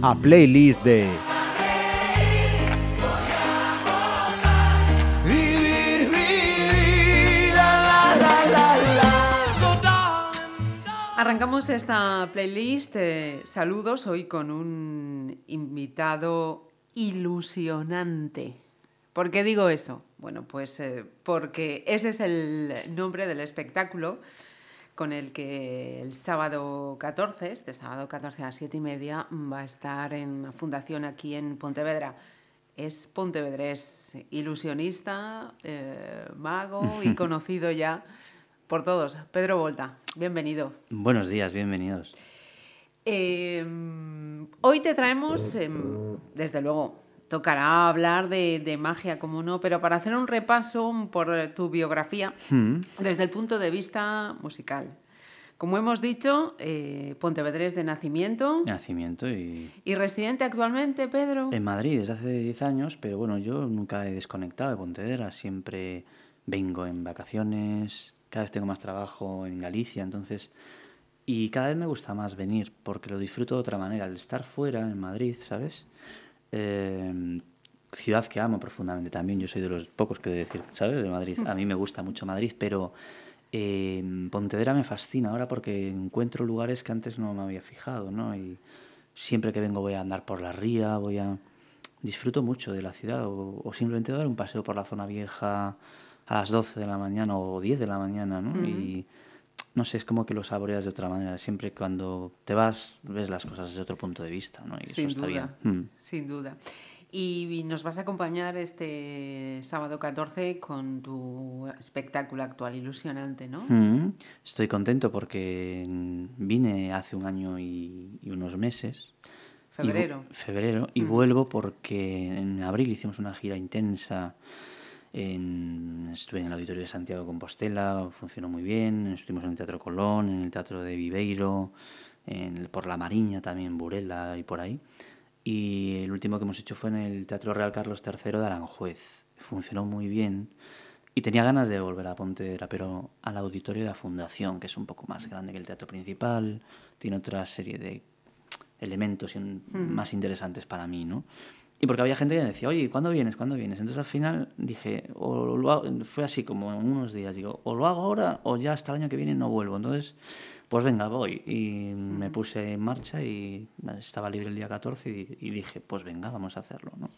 A playlist de Vivir, vivir, la, la, la, la, la. So, darling, Arrancamos esta playlist. eh, saludos hoy con un invitado ilusionante. ¿Por qué digo eso? Bueno, pues eh, porque ese es el nombre del espectáculo con el que el sábado 14, este sábado 14 a las 7 y media, va a estar en la fundación aquí en Pontevedra. Es pontevedrés, ilusionista, eh, mago y conocido ya por todos. Pedro Volta, bienvenido. Buenos días, bienvenidos. Eh, hoy te traemos, eh, desde luego, tocará hablar de, de magia, como no, pero para hacer un repaso por tu biografía Hmm. desde el punto de vista musical. Como hemos dicho, eh, pontevedrés de nacimiento Nacimiento y y residente actualmente, Pedro. en Madrid desde hace 10 años, pero bueno, yo nunca he desconectado de Pontevedra, siempre vengo en vacaciones, cada vez tengo más trabajo en Galicia, entonces y cada vez me gusta más venir porque lo disfruto de otra manera, al estar fuera en Madrid, ¿sabes? Eh, ciudad que amo profundamente también, yo soy de los pocos que de decir, ¿sabes? De Madrid. A mí me gusta mucho Madrid, pero eh, Pontevedra me fascina ahora porque encuentro lugares que antes no me había fijado, ¿no? Y siempre que vengo voy a andar por la ría, voy a... Disfruto mucho de la ciudad o, o simplemente dar un paseo por la zona vieja a las 12 de la mañana o 10 de la mañana, ¿no? Y no sé, es como que lo saboreas de otra manera. Siempre cuando te vas ves las cosas desde otro punto de vista, ¿no? Y sin eso está duda, bien. Mm. sin duda. Y nos vas a acompañar este sábado 14 con tu espectáculo actual, ilusionante, ¿no? Mm, Estoy contento porque mm, vine hace un año y, y unos meses. Y vu- Febrero. febrero. Y vuelvo porque en abril hicimos una gira intensa. En, estuve en el Auditorio de Santiago de Compostela, funcionó muy bien. Estuvimos en el Teatro Colón, en el Teatro de Viveiro, en, el- por La Mariña también, Burela y por ahí. Y el último que hemos hecho fue en el Teatro Real Carlos III de Aranjuez. Funcionó muy bien. Y tenía ganas de volver a Pontevedra, pero al auditorio de la Fundación, que es un poco más grande que el teatro principal, tiene otra serie de elementos in- más interesantes para mí, ¿no? Y porque había gente que me decía, oye, ¿cuándo vienes? ¿Cuándo vienes? Entonces al final dije, o lo hago- fue así como en unos días, digo, o lo hago ahora o ya hasta el año que viene no vuelvo. Entonces, pues venga, voy. Y me puse en marcha y estaba libre el día 14 y, y dije, pues venga, vamos a hacerlo, ¿no?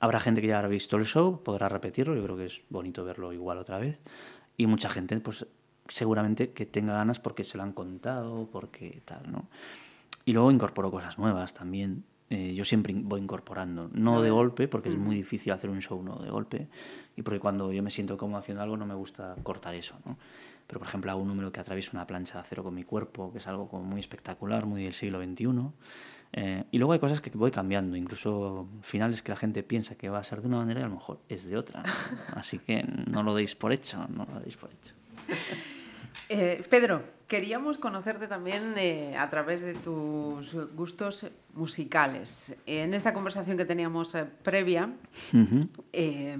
Habrá gente que ya habrá visto el show, podrá repetirlo, yo creo que es bonito verlo igual otra vez. Y mucha gente, pues seguramente que tenga ganas porque se lo han contado, porque tal, ¿no? Y luego incorporo cosas nuevas también. Eh, yo siempre voy incorporando, no de golpe, porque es muy difícil hacer un show no de golpe, y porque cuando yo me siento cómodo haciendo algo no me gusta cortar eso, ¿no? Pero por ejemplo hago un número que atraviesa una plancha de acero con mi cuerpo, que es algo como muy espectacular, muy del siglo XXI. Eh, y luego hay cosas que voy cambiando, incluso finales que la gente piensa que va a ser de una manera y a lo mejor es de otra. Así que no lo deis por hecho, no lo deis por hecho. Eh, Pedro, queríamos conocerte también eh, a través de tus gustos musicales. En esta conversación que teníamos eh, previa, eh,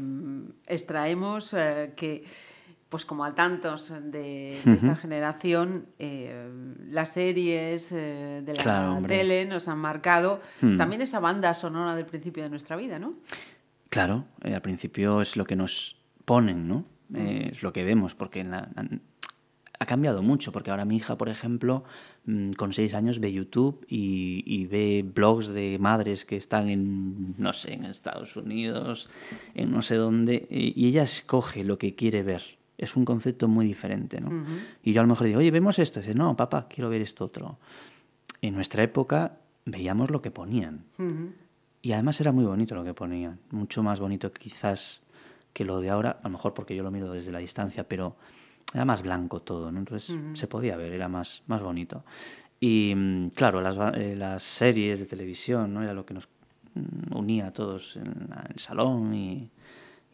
extraemos eh, que, pues como a tantos de, de esta generación, eh, las series de la Claro, tele nos han marcado Hmm. también esa banda sonora del principio de nuestra vida, ¿no? Claro, al principio es lo que nos ponen, ¿no? Eh, es lo que vemos, porque en la- ha cambiado mucho, porque ahora mi hija, por ejemplo, mm, con seis años ve YouTube y, y ve blogs de madres que están en, no sé, en Estados Unidos, en no sé dónde, y, ella escoge lo que quiere ver. Es un concepto muy diferente, ¿no? Y yo a lo mejor digo, oye, vemos esto. Y dice, no, papá, quiero ver esto otro. En nuestra época veíamos lo que ponían. Ujú. Y además era muy bonito lo que ponían, mucho más bonito quizás que lo de ahora, a lo mejor porque yo lo miro desde la distancia, pero era más blanco todo, ¿no? Entonces se podía ver, era más, más bonito. Y mm, claro, las, eh, las series de televisión, ¿no? Era lo que nos mm, unía a todos en la- el salón y,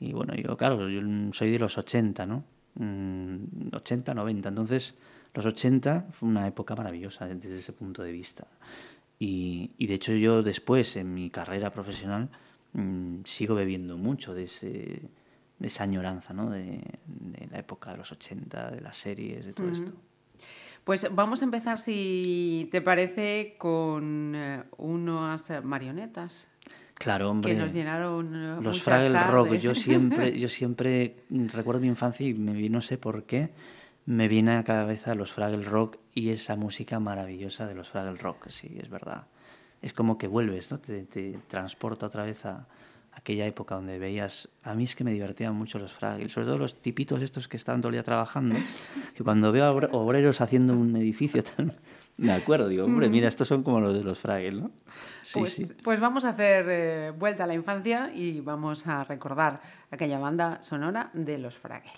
y bueno, yo claro, yo soy de los 80, ¿no? Mm, 80, 90, entonces los 80 fue una época maravillosa desde ese punto de vista. Y, y de hecho yo después en mi carrera profesional mm, sigo bebiendo mucho de ese, esa añoranza, ¿no? De, de la época de los 80, de las series, de todo esto. Pues vamos a empezar, si te parece, con eh, unas marionetas Claro, hombre. que nos llenaron eh, Los Fraggle Rock, yo siempre, yo siempre recuerdo mi infancia y me vi, no sé por qué, me viene a la cabeza los Fraggle Rock y esa música maravillosa de los Fraggle Rock, sí, es verdad. Es como que vuelves, ¿no? Te, te transporta otra vez a aquella época donde veías, a mí es que me divertían mucho los Fraggle, sobre todo los tipitos estos que estaban todo el día trabajando, que cuando veo a obreros haciendo un edificio tal, me acuerdo, digo, hombre, mira, estos son como los de los Fraggle, ¿no? Sí, pues, sí. pues vamos a hacer eh, vuelta a la infancia y vamos a recordar aquella banda sonora de los Fraggle.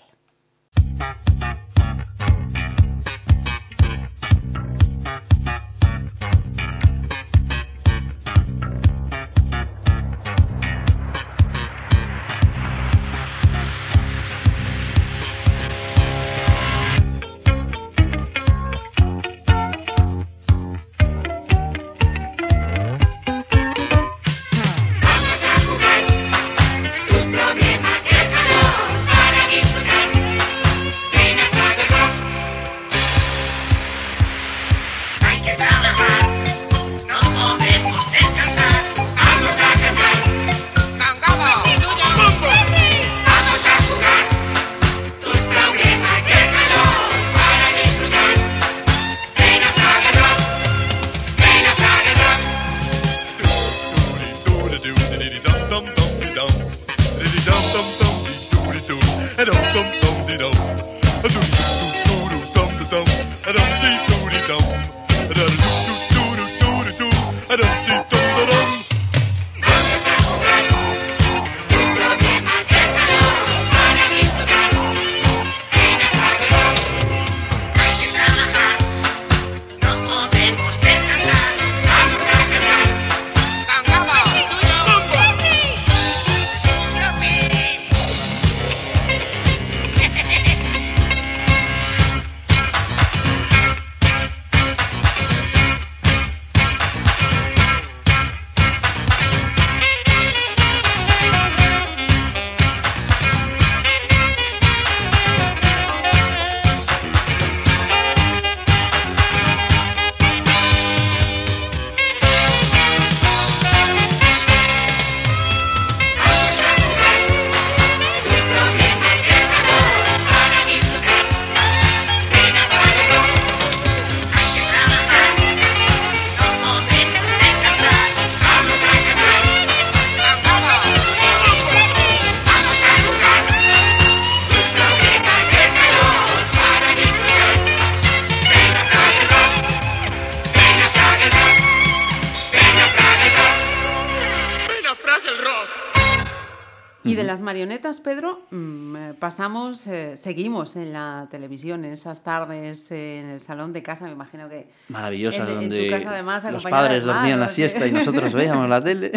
Esas tardes eh, en el salón de casa, me imagino que... maravillosa, en- en tu donde casa, además, los padres de dormían la hermanos, siesta y ¿eh? nosotros veíamos la tele.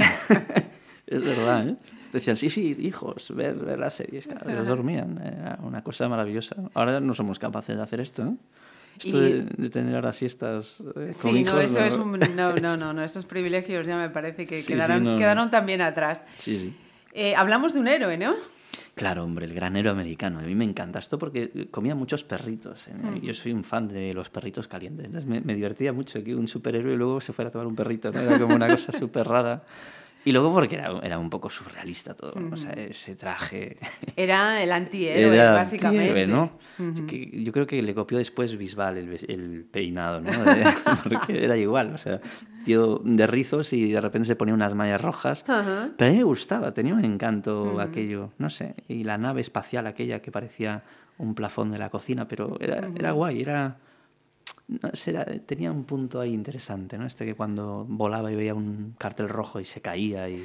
es verdad, ¿eh? Decían, sí, sí, hijos, ver, ver las series. Claro, dormían. Era una cosa maravillosa. Ahora no somos capaces de hacer esto, ¿no? Esto Y- de, de tener ahora siestas eh, con Sí, no, hijos, eso es un... No, no, no, no, esos privilegios ya me parece que Sí, sí, quedaron, no, no. quedaron también atrás. Sí, sí. Eh, hablamos de un héroe, ¿no? Claro, hombre, el granero americano. A mí me encanta esto porque comía muchos perritos. ¿eh? Yo soy un fan de los perritos calientes. Entonces me, me divertía mucho que un superhéroe luego se fuera a tomar un perrito. ¿no? Era como una cosa súper rara. Y luego porque era, era un poco surrealista todo. ¿no? O sea, ese traje... Era el antihéroe, Era básicamente. antihéroe, ¿no? Ujú. Que yo creo que le copió después Bisbal el, el peinado, ¿no? Porque era igual, o sea, tío de rizos y de repente se ponía unas mallas rojas. Ajá. Pero a mí me gustaba, tenía un encanto aquello, no sé. Y la nave espacial aquella que parecía un plafón de la cocina, pero era, era guay, era... tenía un punto ahí interesante, ¿no? Este que cuando volaba y veía un cartel rojo y se caía y...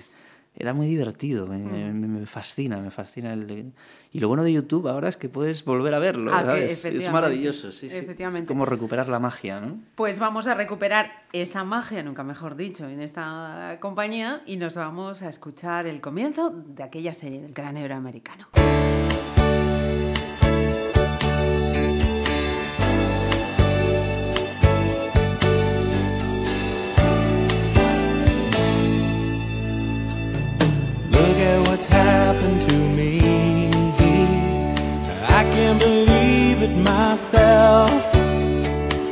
Era muy divertido, me, me- me fascina, me fascina. El, y lo bueno de YouTube ahora es que puedes volver a verlo, Ah, ¿sabes? Es maravilloso, sí, sí. efectivamente. Es como recuperar la magia, ¿no? Pues vamos a recuperar esa magia, nunca mejor dicho, en esta compañía y nos vamos a escuchar el comienzo de aquella serie del gran héroe americano. It myself.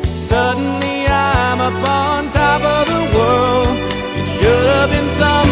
Suddenly I'm up on top of the world. It should have been somebody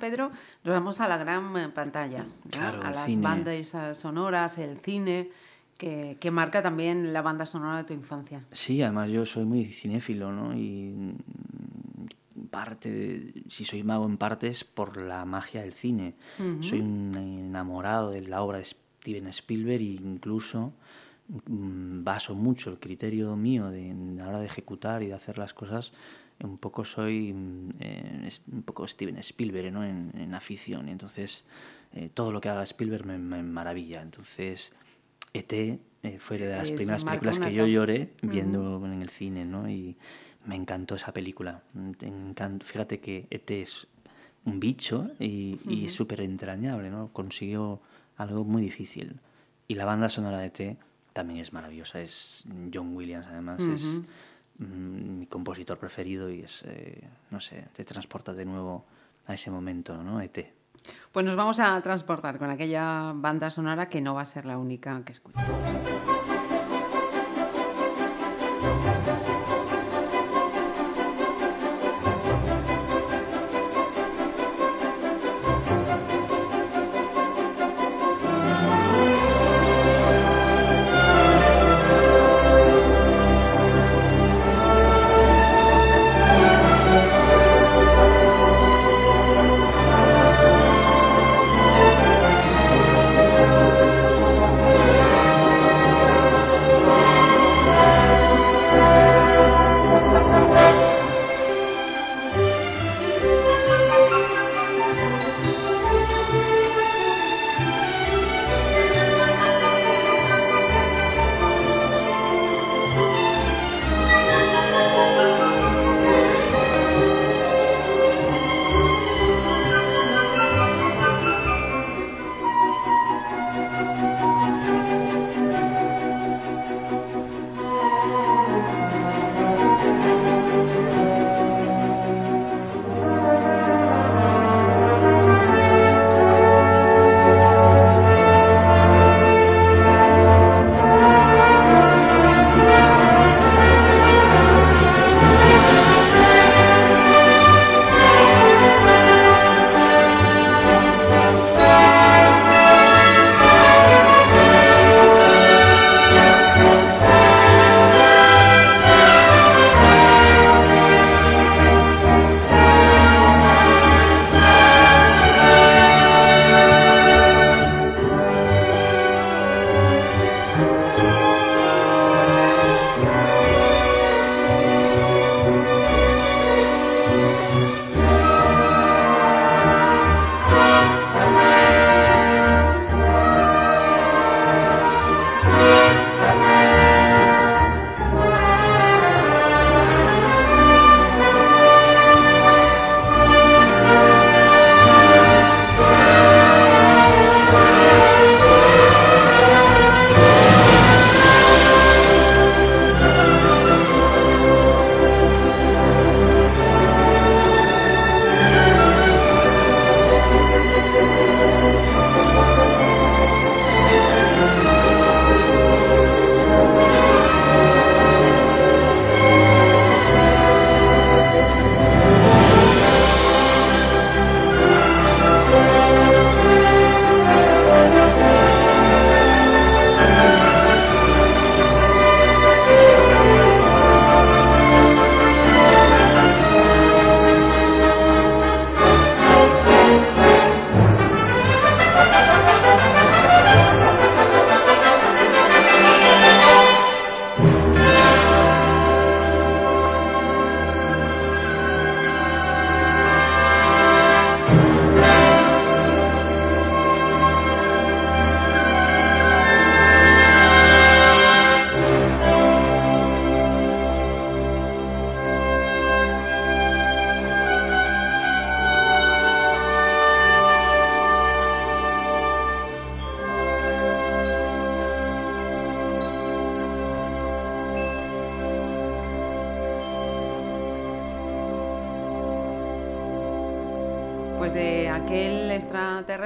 Pedro, nos vamos a la gran eh, pantalla, a las cine. bandas esas sonoras, el cine, que, que marca también la banda sonora de tu infancia. Sí, además yo soy muy cinéfilo, ¿no? Y mm, parte, de- si soy mago en parte es por la magia del cine. Soy un enamorado de la obra de Steven Spielberg e incluso mm, baso mucho el criterio mío de, a la hora de ejecutar y de hacer las cosas. Un poco soy mm, eh, un poco Steven Spielberg, ¿no? En, en afición. Y entonces eh, todo lo que haga Spielberg me, me maravilla. Entonces ET eh, fue de las Es- primeras películas que yo lloré viendo en el cine, ¿no? Y me encantó esa película. Fíjate que ET es un bicho y, y es súper entrañable, ¿no? Consiguió algo muy difícil. Y la banda sonora de ET también es maravillosa. Es John Williams, además, es mi compositor preferido y es, eh, no sé, te transporta de nuevo a ese momento, ¿no? ET. Pues nos vamos a transportar con aquella banda sonora que no va a ser la única que escuchemos.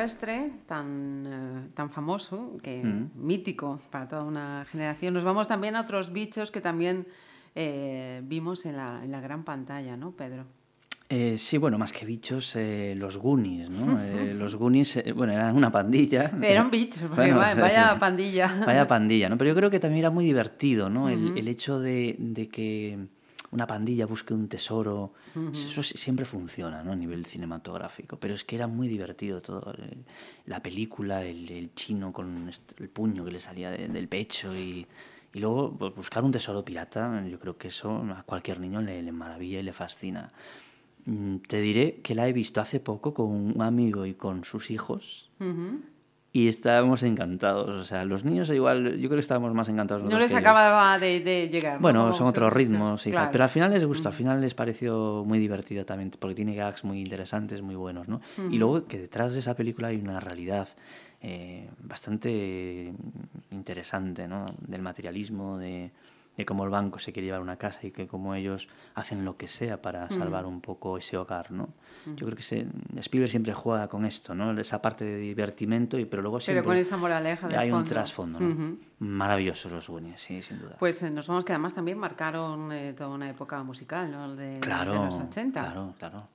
Extraterrestre tan, eh, tan famoso, que Mm. mítico para toda una generación, nos vamos también a otros bichos que también eh, vimos en la, en la gran pantalla, ¿no, Pedro? Eh, sí, bueno, más que bichos, eh, los Goonies, ¿no? Eh, los Goonies, bueno, eran una pandilla. Eran bichos, porque Bueno, vaya pandilla. Vaya pandilla, ¿no? Pero yo creo que también era muy divertido, ¿no? El- el, hecho de, de que una pandilla busque un tesoro, eso siempre funciona, ¿no? A nivel cinematográfico. Pero es que era muy divertido todo. el- la película, el, el chino con el puño que le salía de- del pecho y, y luego pues, buscar un tesoro pirata, yo creo que eso a cualquier niño le, le maravilla y le fascina. Mm, Te diré que la he visto hace poco con un amigo y con sus hijos Ujú. Y estábamos encantados. O sea, los niños igual, yo creo que estábamos más encantados. No les acababa de, de llegar. ¿no? Bueno, son otros ritmos y claro. tal. Pero al final les gustó, al final les pareció muy divertido también, porque tiene gags muy interesantes, muy buenos, ¿no? Y luego que detrás de esa película hay una realidad eh, bastante interesante, ¿no? Del materialismo, de, de cómo el banco se quiere llevar una casa y que cómo ellos hacen lo que sea para salvar un poco ese hogar, ¿no? Yo creo que se, Spielberg siempre juega con esto, ¿no? Esa parte de divertimento, y, pero luego Pero siempre con esa moraleja de hay un fondo. trasfondo, ¿no? Maravillosos los Goonies, sí, sin duda. Pues eh, nos vamos que además también marcaron eh, toda una época musical, ¿no? De, claro, de los 80. claro, claro.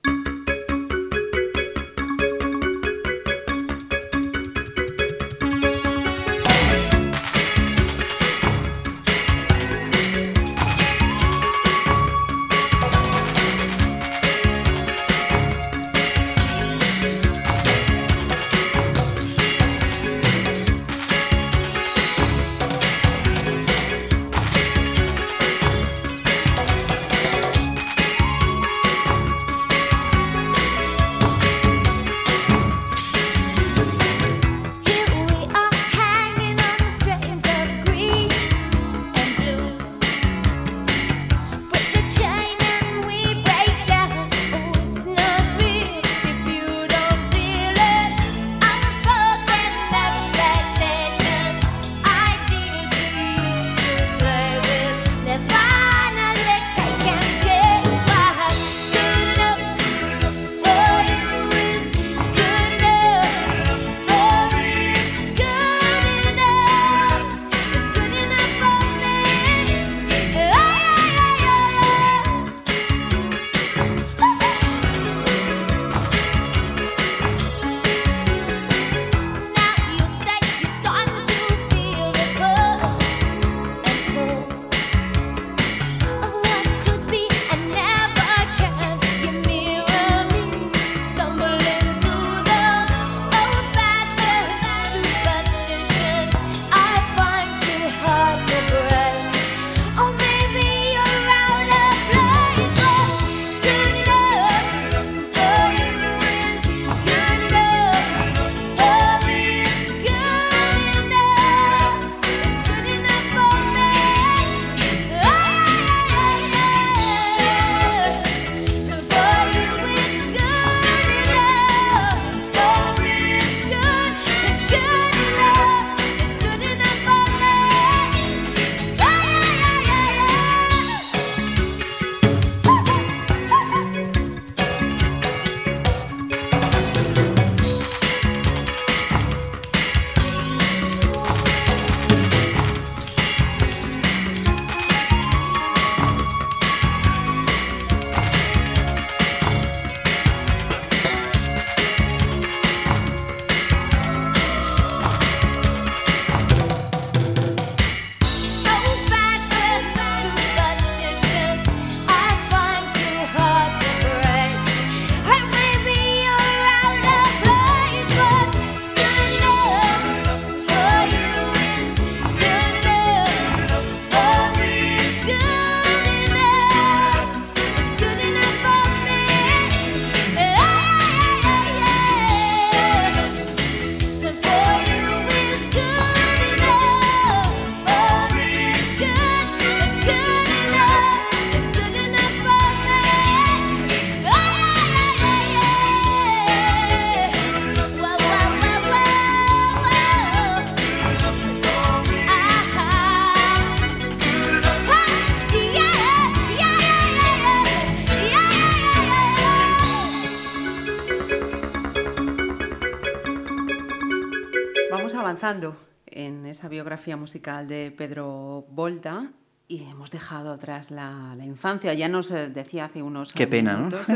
Avanzando en esa biografía musical de Pedro Volta y hemos dejado atrás la, la infancia. Ya nos eh, decía hace unos Qué pena, ¿no? minutos.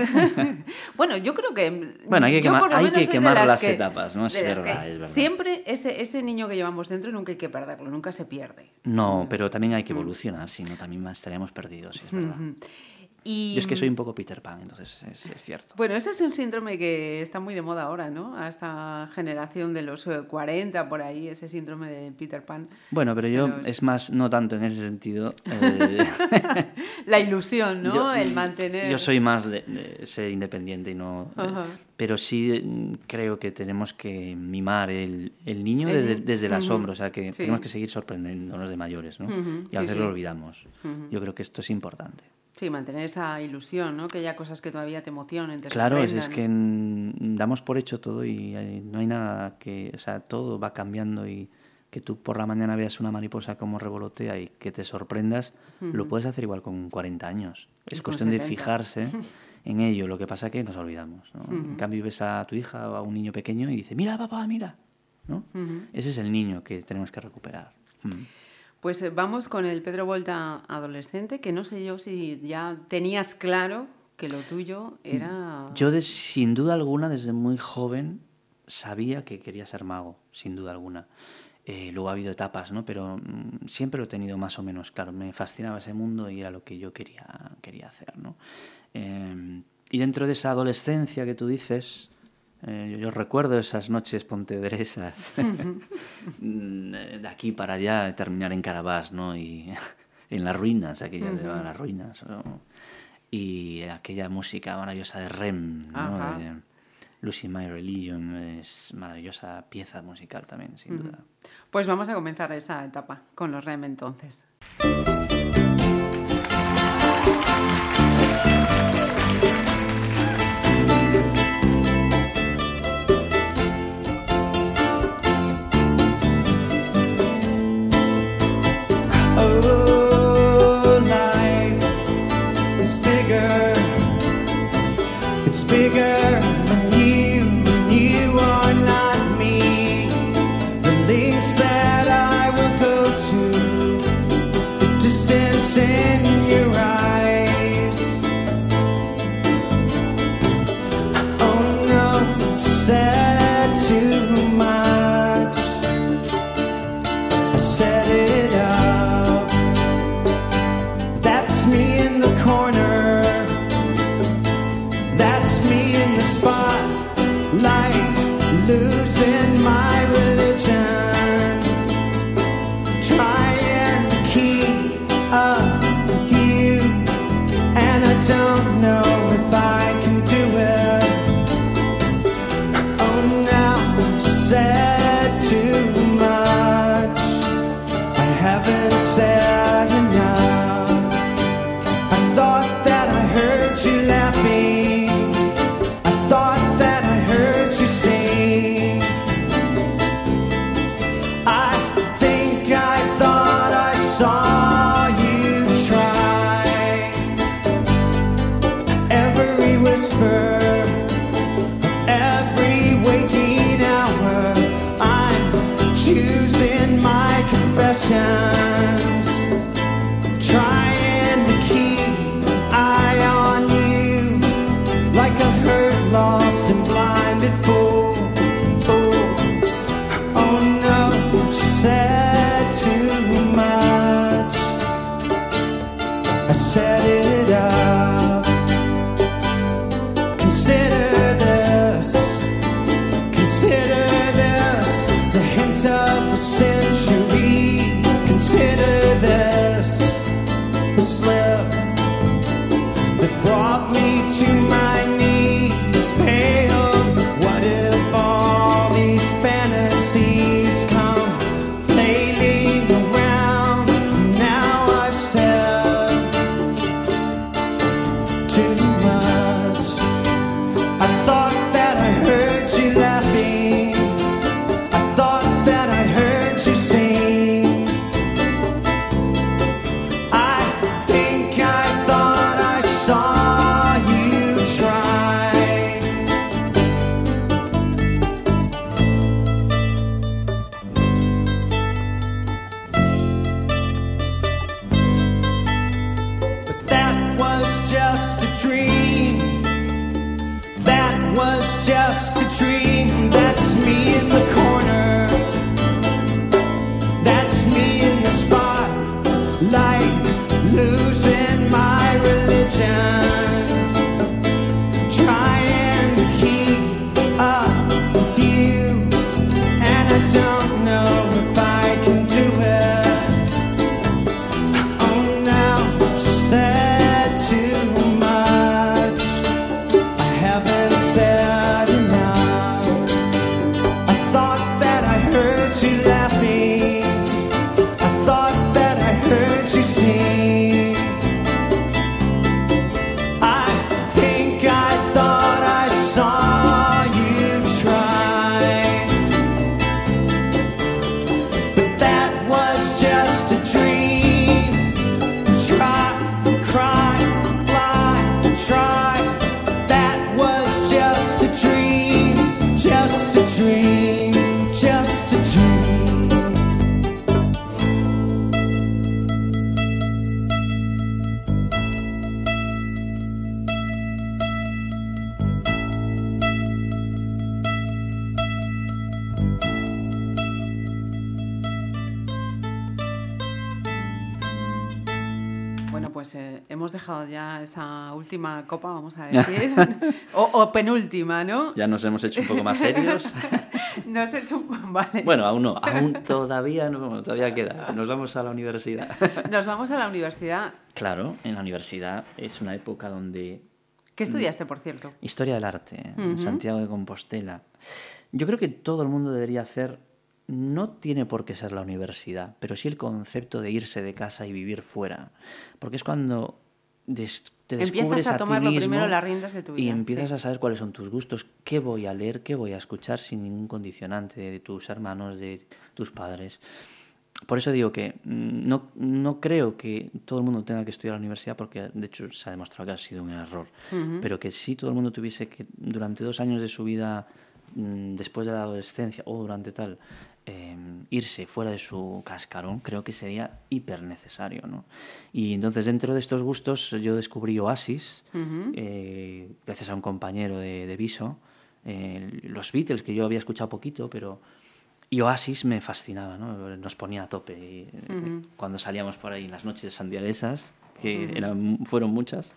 bueno, yo creo que... Bueno, hay que quemar- hay que quemar las que- etapas, ¿no? Es las verdad, es verdad. Siempre ese, ese niño que llevamos dentro nunca hay que perderlo, nunca se pierde. No, pero también hay que evolucionar, si no también estaríamos perdidos, es verdad. Ujú. Y, Yo es que soy un poco Peter Pan, entonces es, es cierto. Bueno, ese es un síndrome que está muy de moda ahora, ¿no? A esta generación de los eh, 40 por ahí, ese síndrome de Peter Pan. Bueno, pero yo es más, no tanto en ese sentido. eh, La ilusión, ¿no? yo- El mantener... Yo soy más de, de ser independiente y no. eh, pero sí mm, creo que tenemos que mimar el, el niño desde, desde el asombro, o sea que Sí. tenemos que seguir sorprendiéndonos de mayores, ¿no? Y a veces sí. lo olvidamos. Yo creo que esto es importante. Sí, mantener esa ilusión, ¿no? Que haya cosas que todavía te emocionen, te Claro, es, es que mm, damos por hecho todo y eh, no hay nada que, o sea, todo va cambiando y que tú por la mañana veas una mariposa como revolotea y que te sorprendas, lo puedes hacer igual con 40 años. Es con cuestión de 70. fijarse en ello, lo que pasa que nos olvidamos. ¿no? En cambio ves a tu hija o a un niño pequeño y dice, mira papá, mira. ¿no? Ese es el niño que tenemos que recuperar. Mm. Pues eh, vamos con el Pedro Volta adolescente, que no sé yo si ya tenías claro que lo tuyo era... Yo, de- sin duda alguna, desde muy joven, sabía que quería ser mago, sin duda alguna. Eh, luego ha habido etapas, ¿no? Pero mm, siempre lo he tenido más o menos claro. Me fascinaba ese mundo y era lo que yo quería, quería hacer, ¿no? Eh, y dentro de esa adolescencia que tú dices, eh, yo, yo recuerdo esas noches pontevedresas, mm, de aquí para allá, terminar en Carabás, ¿no? Y en las ruinas, aquellas de las ruinas, ¿no? Y aquella música maravillosa de Rem, ¿no? De Lucy My Religion, es maravillosa pieza musical también, sin duda. Pues vamos a comenzar esa etapa con los REM entonces. Última copa, vamos a decir, o, o penúltima, ¿no? Ya nos hemos hecho un poco más serios. Nos he hecho un... Vale. Bueno, aún no, aún todavía no, todavía queda. Nos vamos a la universidad. Nos vamos a la universidad. Claro, en la universidad es una época donde ¿Qué estudiaste, por cierto? Historia del arte, en Ujú. Santiago de Compostela. Yo creo que todo el mundo debería hacer, no tiene por qué ser la universidad, pero sí el concepto de irse de casa y vivir fuera. Porque es cuando te Empiezas descubres a a, tomar ti lo primero las riendas de tu y vida, empiezas sí. a saber cuáles son tus gustos, qué voy a leer, qué voy a escuchar sin ningún condicionante de tus hermanos, de tus padres. Por eso digo que mm, no, no creo que todo el mundo tenga que estudiar a la universidad, porque de hecho se ha demostrado que ha sido un error. Pero que sí todo el mundo tuviese que, durante dos años de su vida, mm, después de la adolescencia o durante tal, eh, irse fuera de su cascarón, creo que sería hiper necesario. ¿no? Y entonces, dentro de estos gustos, yo descubrí Oasis, eh, gracias a un compañero de, de Viso, eh, los Beatles, que yo había escuchado poquito, pero. Y Oasis me fascinaba, ¿no? Nos ponía a tope. y, eh, Cuando salíamos por ahí en las noches sandialesas, que eran, fueron muchas,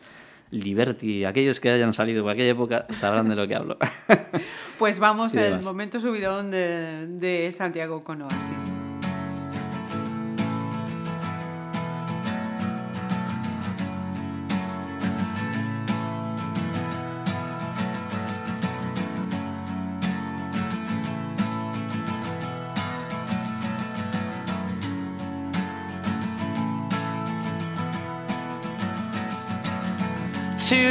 Liberty, aquellos que hayan salido por aquella época sabrán de lo que hablo. Pues vamos al momento subidón de, de Santiago con Oasis.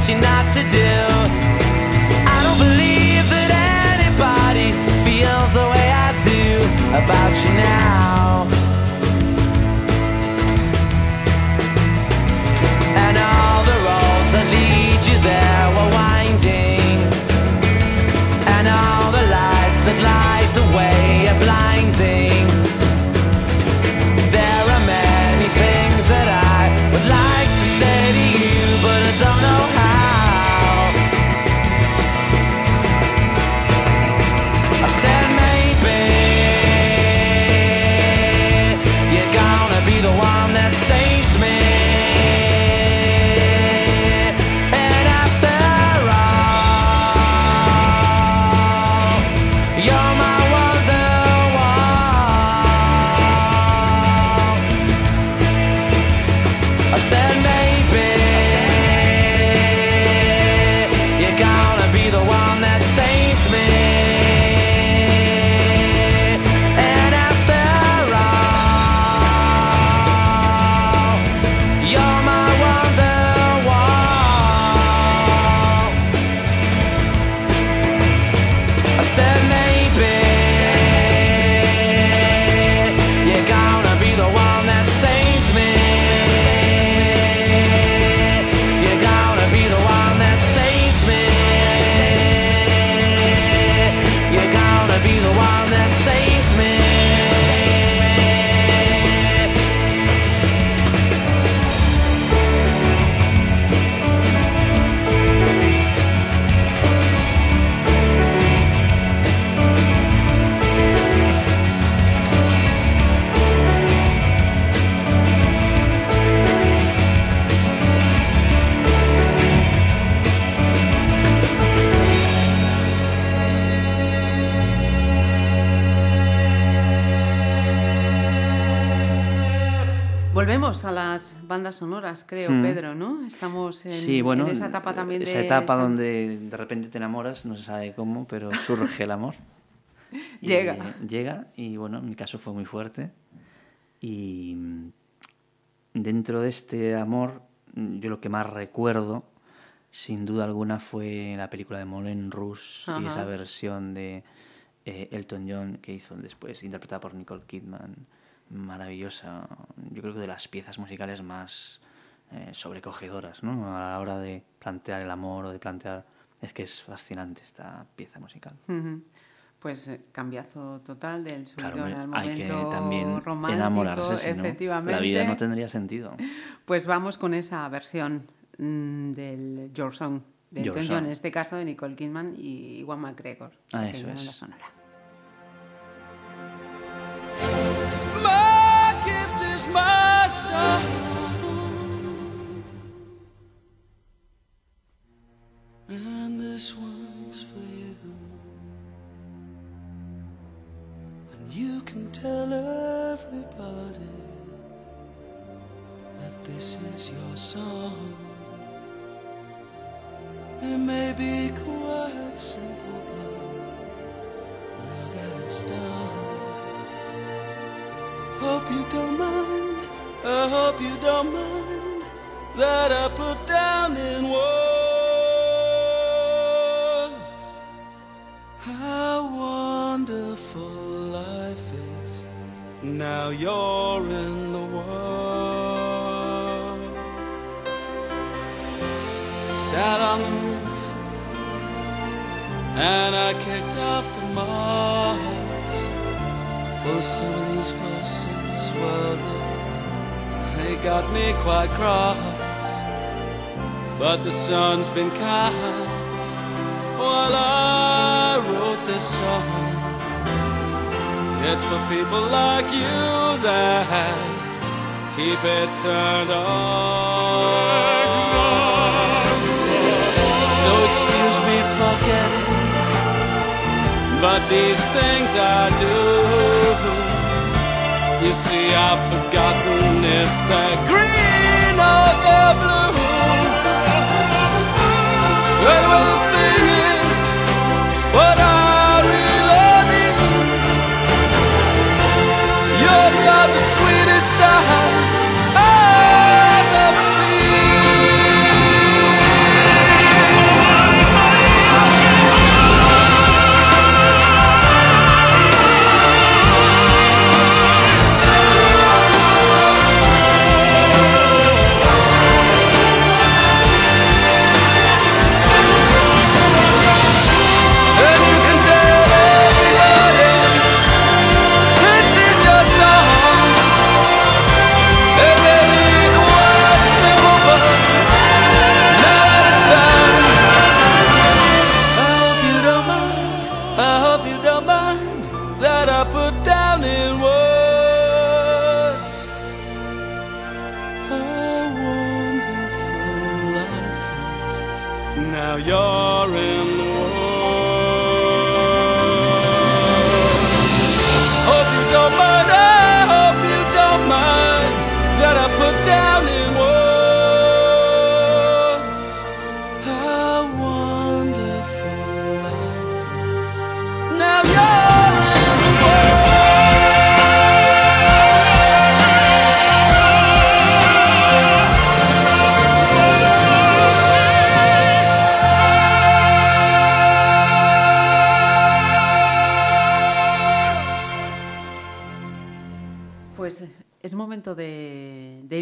What you're not to do. I don't believe that anybody feels the way I do about you now. Sonoras, creo, Mm. Pedro, ¿no? Estamos en, sí, bueno, en esa etapa también de... esa etapa donde de repente te enamoras, no se sabe cómo, pero surge el amor. Y Llega. llega y bueno, en mi caso fue muy fuerte. Y dentro de este amor, yo lo que más recuerdo, sin duda alguna, fue la película de Moulin Rouge y esa versión de eh, Elton John que hizo después, interpretada por Nicole Kidman. Maravillosa. Yo creo que de las piezas musicales más eh, sobrecogedoras, ¿no? A la hora de plantear el amor o de plantear... Es que es fascinante esta pieza musical. Pues eh, cambiazo total del Claro, subidón hombre, al hay que momento también romántico, enamorarse, si no, efectivamente. la vida no tendría sentido. Pues vamos con esa versión mm, del Your Song de Your Song. en este caso de Nicole Kidman y Iwan McGregor. Ah, eso es. la sonora. My song. And this one's for you. And you can tell everybody that this is your song. It may be quite simple, but now that it's done. I hope you don't mind. I hope you don't mind that I put down in words how wonderful life is. Now you're in the world. Sat on the roof and I kicked off the moss. Well, some of these verses, well, they, they got me quite cross. But the sun's been kind while I wrote this song. It's for people like you that keep it turned on. But these things I do. You see, I've forgotten if they're green or they're blue.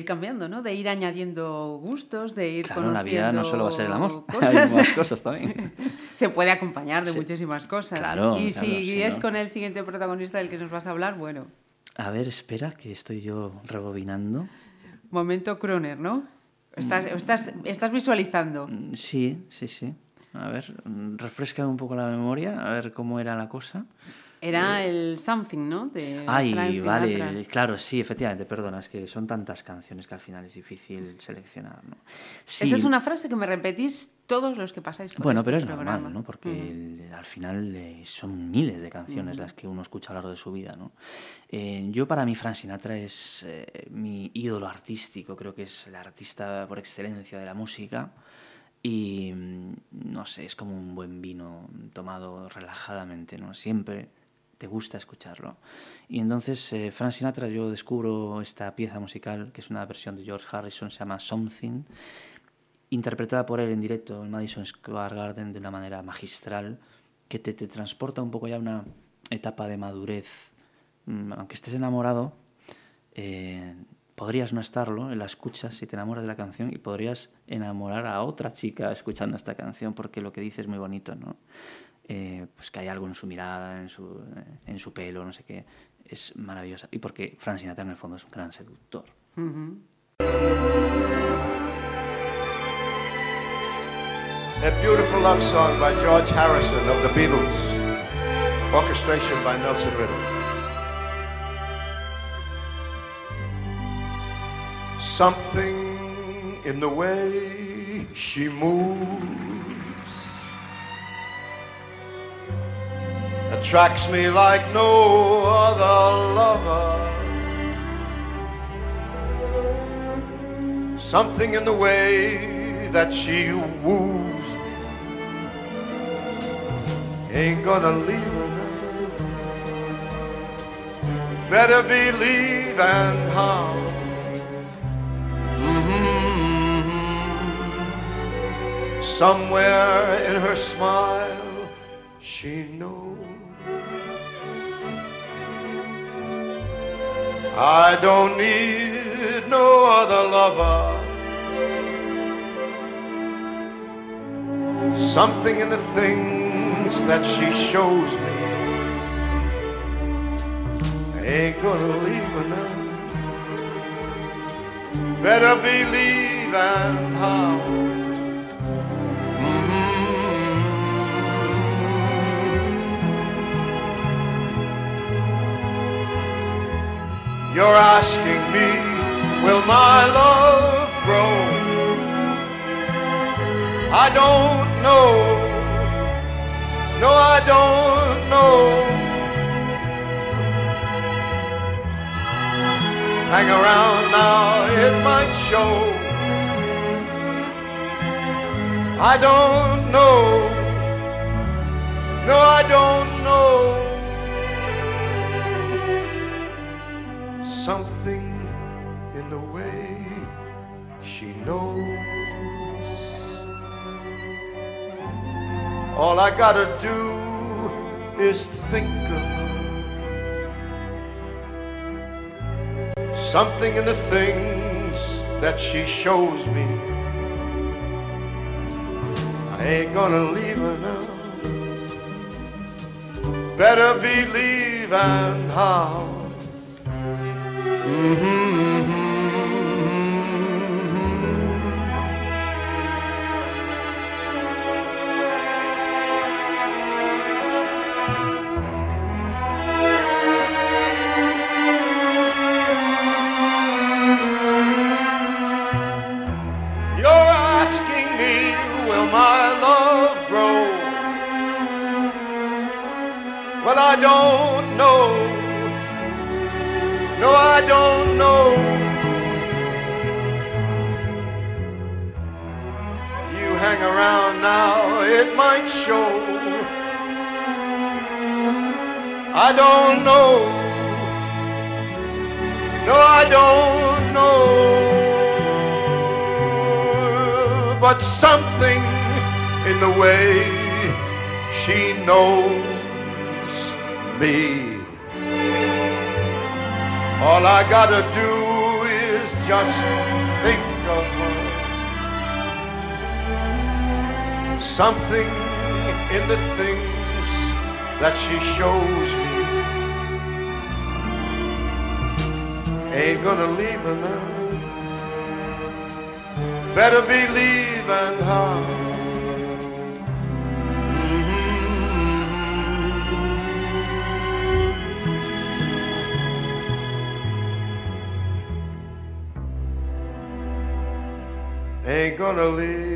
Cambiando, ¿no? De ir añadiendo gustos, de ir Claro, la vida conociendo no solo va a ser el amor, cosas. hay más cosas también. Se puede acompañar de Sí. muchísimas cosas. Claro, y claro, si si es no. con el siguiente protagonista del que nos vas a hablar, bueno, A ver, espera, que estoy yo rebobinando. momento Croner, ¿no? Estás, estás, estás visualizando. Mm, Sí, sí, sí. A ver, mm, refresca un poco la memoria, a ver cómo era la cosa. Era el Something, ¿no? De Ay, Frank Sinatra. vale, claro, sí, efectivamente, perdona, es que son tantas canciones que al final es difícil seleccionar, ¿no? Sí, Esa es una frase que me repetís todos los que pasáis por Bueno, este pero es programa. normal, ¿no? Porque Ujú. el- al final eh, son miles de canciones las que uno escucha a lo largo de su vida, ¿no? Eh, yo para mí Frank Sinatra es eh, mi ídolo artístico, creo que es el artista por excelencia de la música y mm, no sé, es como un buen vino tomado relajadamente, ¿no? Siempre te gusta escucharlo. Y entonces eh, Frank Sinatra yo descubro esta pieza musical que es una versión de George Harrison, se llama Something interpretada por él en directo en Madison Square Garden de una manera magistral, que te, te transporta un poco ya a una etapa de madurez. Mm, Aunque estés enamorado, eh, podrías no estarlo, la escuchas y te enamoras de la canción y podrías enamorar a otra chica escuchando esta canción porque lo que dice es muy bonito, ¿no? Eh, pues que hay algo en su mirada, en su, en su pelo, no sé qué, es maravillosa. Y porque Frank Sinatra en el fondo es un gran seductor. Ujú. A beautiful love song by George Harrison of the Beatles. Orchestration by Nelson Riddle. Something in the way she moves attracts me like no other lover. Something in the way that she woos me ain't gonna leave her now. Better believe and how. Mhm. Somewhere in her smile, she knows. I don't need no other lover. Something in the things that she shows me ain't gonna leave her now. Better believe and how. You're asking me, will my love grow? I don't know. No, I don't know. Hang around now, it might show. I don't know. No, I don't Something in the way she knows. All I gotta do is think of. Something in the things that she shows me. I ain't gonna leave her now. Better believe and how. Mm-hmm. Gotta do is just think of her. Something in the things that she shows me. Ain't gonna leave her now. Better believe and how. Ain't gonna leave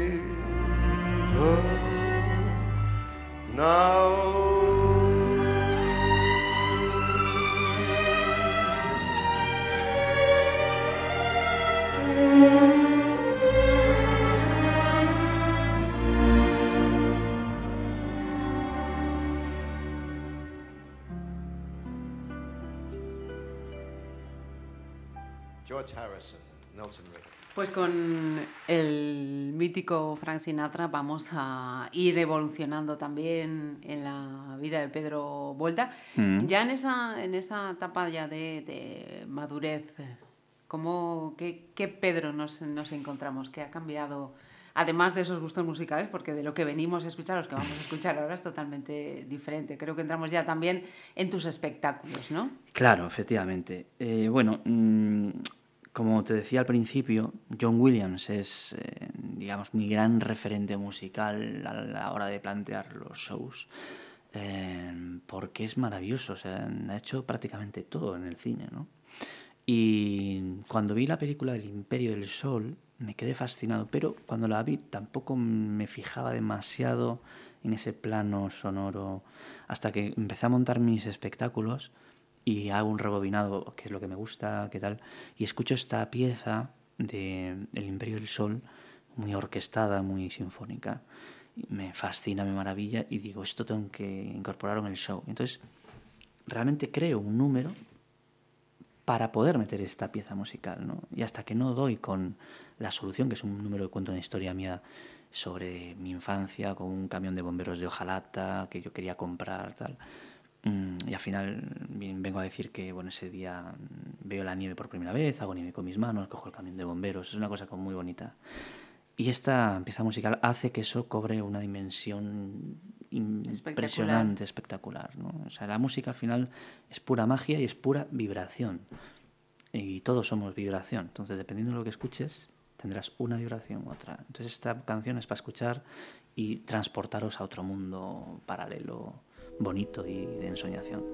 el mítico Frank Sinatra vamos a ir evolucionando también en la vida de Pedro Volta. Mm. Ya en esa, en esa etapa ya de, de madurez, ¿cómo, qué, qué Pedro nos, nos encontramos? ¿Qué ha cambiado? Además de esos gustos musicales, porque de lo que venimos a escuchar, los que vamos a escuchar ahora es totalmente diferente. Creo que entramos ya también en tus espectáculos, ¿no? Claro, efectivamente. Eh, bueno, mm, como te decía al principio, John Williams es, eh, digamos, mi gran referente musical a la hora de plantear los shows, eh, porque es maravilloso, o sea, ha hecho prácticamente todo en el cine, ¿no? Y cuando vi la película del Imperio del Sol, me quedé fascinado, pero cuando la vi tampoco me fijaba demasiado en ese plano sonoro, hasta que empecé a montar mis espectáculos y hago un rebobinado, que es lo que me gusta, qué tal, y escucho esta pieza de El Imperio del Sol, muy orquestada, muy sinfónica. Me fascina, me maravilla, y digo, esto tengo que incorporarlo en el show. Entonces, realmente creo un número para poder meter esta pieza musical, ¿no? Y hasta que no doy con la solución, que es un número que cuento una historia mía sobre mi infancia, con un camión de bomberos de hojalata que yo quería comprar, tal. Mm, Y al final vengo a decir que bueno, ese día veo la nieve por primera vez, hago nieve con mis manos, cojo el camión de bomberos, es una cosa como muy bonita. Y esta pieza musical hace que eso cobre una dimensión impresionante, espectacular. ¿no? O sea, la música al final es pura magia y es pura vibración. Y todos somos vibración. Entonces, dependiendo de lo que escuches, tendrás una vibración u otra. Entonces, esta canción es para escuchar y transportaros a otro mundo paralelo, bonito y de ensoñación.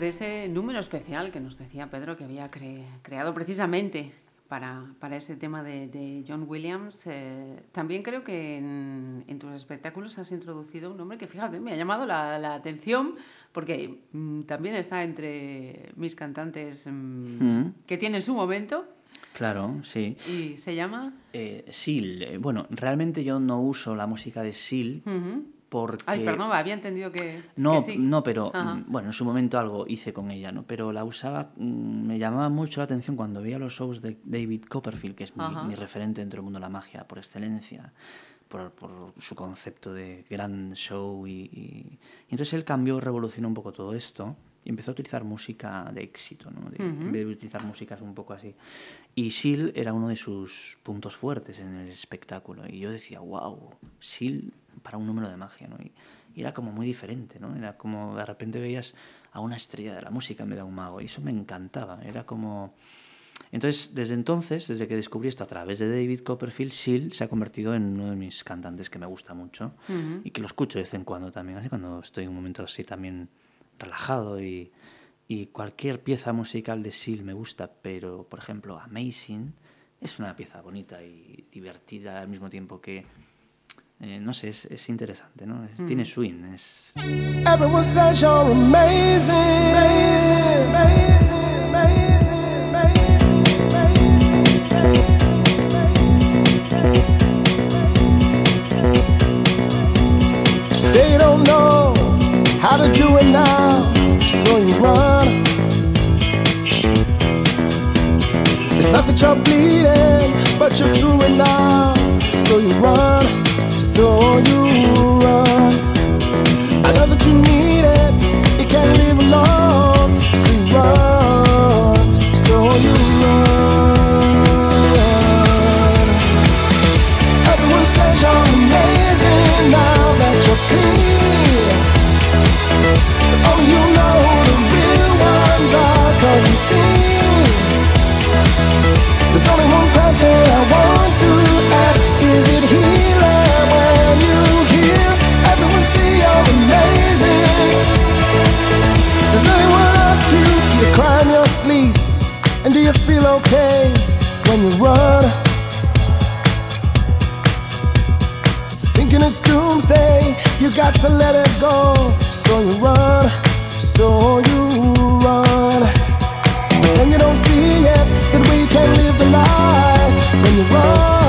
De ese número especial que nos decía Pedro que había cre- creado precisamente para, para ese tema de, de John Williams, eh, también creo que en, en tus espectáculos has introducido un nombre que, fíjate, me ha llamado la, la atención porque mm, también está entre mis cantantes mm, Mm. que tienen su momento Claro, sí. y se llama... Eh, Seal. eh, bueno, realmente yo no uso la música de Seal Ujú. Porque... Ay, perdón, había entendido que, No, que sí. no, pero Ajá. mm, bueno, en su momento algo hice con ella, ¿no? Pero la usaba, mm, me llamaba mucho la atención cuando veía los shows de David Copperfield, que es mi, mi referente dentro del mundo de la magia por excelencia, por, por su concepto de gran show y, y- y entonces él cambió, revolucionó un poco todo esto y empezó a utilizar música de éxito, ¿no? De- En vez de utilizar músicas un poco así. Y Seal era uno de sus puntos fuertes en el espectáculo y yo decía, wow, Seal para un número de magia, ¿no? Y, y era como muy diferente, ¿no? Era como de repente veías a una estrella de la música en vez de a un mago y eso me encantaba, era como... Entonces, desde entonces, desde que descubrí esto a través de David Copperfield, Seal se ha convertido en uno de mis cantantes que me gusta mucho y que lo escucho de vez en cuando también, así cuando estoy en un momento así también relajado y, y cualquier pieza musical de Seal me gusta, pero por ejemplo Amazing es una pieza bonita y divertida al mismo tiempo que, eh, no sé, es, es interesante, ¿no? Es- Tiene swing, es... Everyone says you're amazing. Amazing, amazing, amazing. Say you don't know how to do it now, so you run. It's not that you're bleeding, but you're through it now, so you run, so you run. Got to let it go So you run, so you run Pretend you don't see it, that we can live the lie when you run.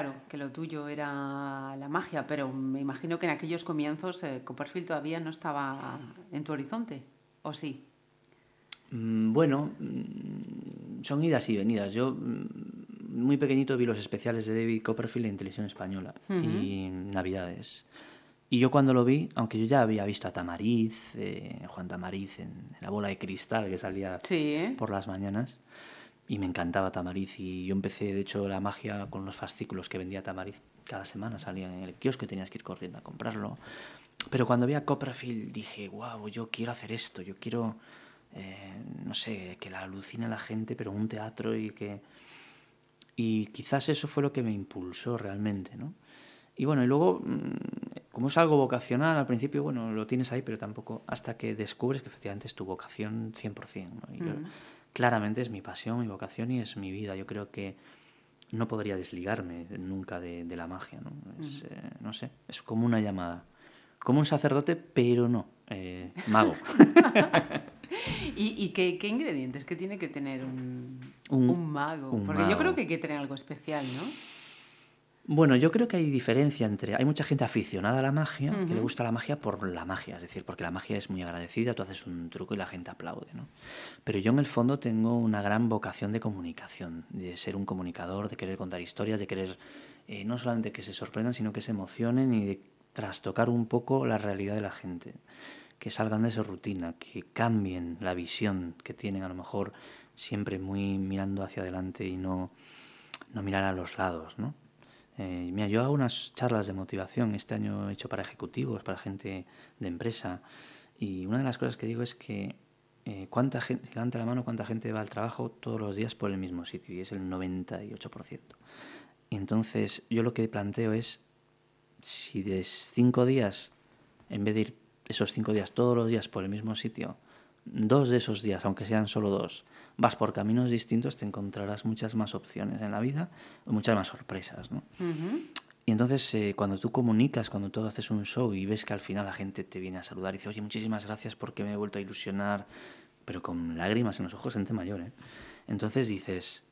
Claro que lo tuyo era la magia, pero me imagino que en aquellos comienzos eh, Copperfield todavía no estaba en tu horizonte, ¿o sí? Mm, Bueno, mm, son idas y venidas. Yo mm, muy pequeñito vi los especiales de David Copperfield en televisión española y Navidades. Y yo cuando lo vi, aunque yo ya había visto a Tamariz, eh, Juan Tamariz en, en la bola de cristal que salía Sí, ¿eh? por las mañanas, y me encantaba Tamariz. Y yo empecé, de hecho, la magia con los fascículos que vendía Tamariz. Cada semana salían en el kiosco y tenías que ir corriendo a comprarlo. Pero cuando vi a Copperfield dije, wow, yo quiero hacer esto, yo quiero, eh, no sé, que la alucine la gente, pero un teatro y que... Y quizás eso fue lo que me impulsó realmente, ¿no? Y bueno, y luego, mm, como es algo vocacional, al principio, bueno, lo tienes ahí, pero tampoco hasta que descubres que efectivamente es tu vocación 100%. ¿no? Y yo- claramente es mi pasión, mi vocación y es mi vida. Yo creo que no podría desligarme nunca de, de la magia, ¿no? Es, eh, no sé, es como una llamada. Como un sacerdote, pero no, eh, mago. ¿Y, y qué, qué ingredientes que tiene que tener un, Un- un mago? un Porque yo creo que hay que tener algo especial, ¿no? Bueno, yo creo que hay diferencia entre... Hay mucha gente aficionada a la magia, que le gusta la magia por la magia, es decir, porque la magia es muy agradecida, tú haces un truco y la gente aplaude, ¿no? Pero yo en el fondo tengo una gran vocación de comunicación, de ser un comunicador, de querer contar historias, de querer eh, no solamente que se sorprendan, sino que se emocionen y de trastocar un poco la realidad de la gente, que salgan de esa rutina, que cambien la visión que tienen a lo mejor siempre muy mirando hacia adelante y no, no mirar a los lados, ¿no? Eh, mira, yo hago unas charlas de motivación, este año he hecho para ejecutivos, para gente de empresa, y una de las cosas que digo es que eh, cuánta gente, levanta la mano cuánta gente va al trabajo todos los días por el mismo sitio, y es el 98%. Y entonces yo lo que planteo es, si de cinco días, en vez de ir esos cinco días todos los días por el mismo sitio, dos de esos días, aunque sean solo dos, vas por caminos distintos, te encontrarás muchas más opciones en la vida, muchas más sorpresas, ¿no? Ujú. Y entonces, eh, cuando tú comunicas, cuando tú haces un show y ves que al final la gente te viene a saludar y dice, oye, muchísimas gracias porque me he vuelto a ilusionar, pero con lágrimas en los ojos, gente mayor, ¿eh? Entonces dices,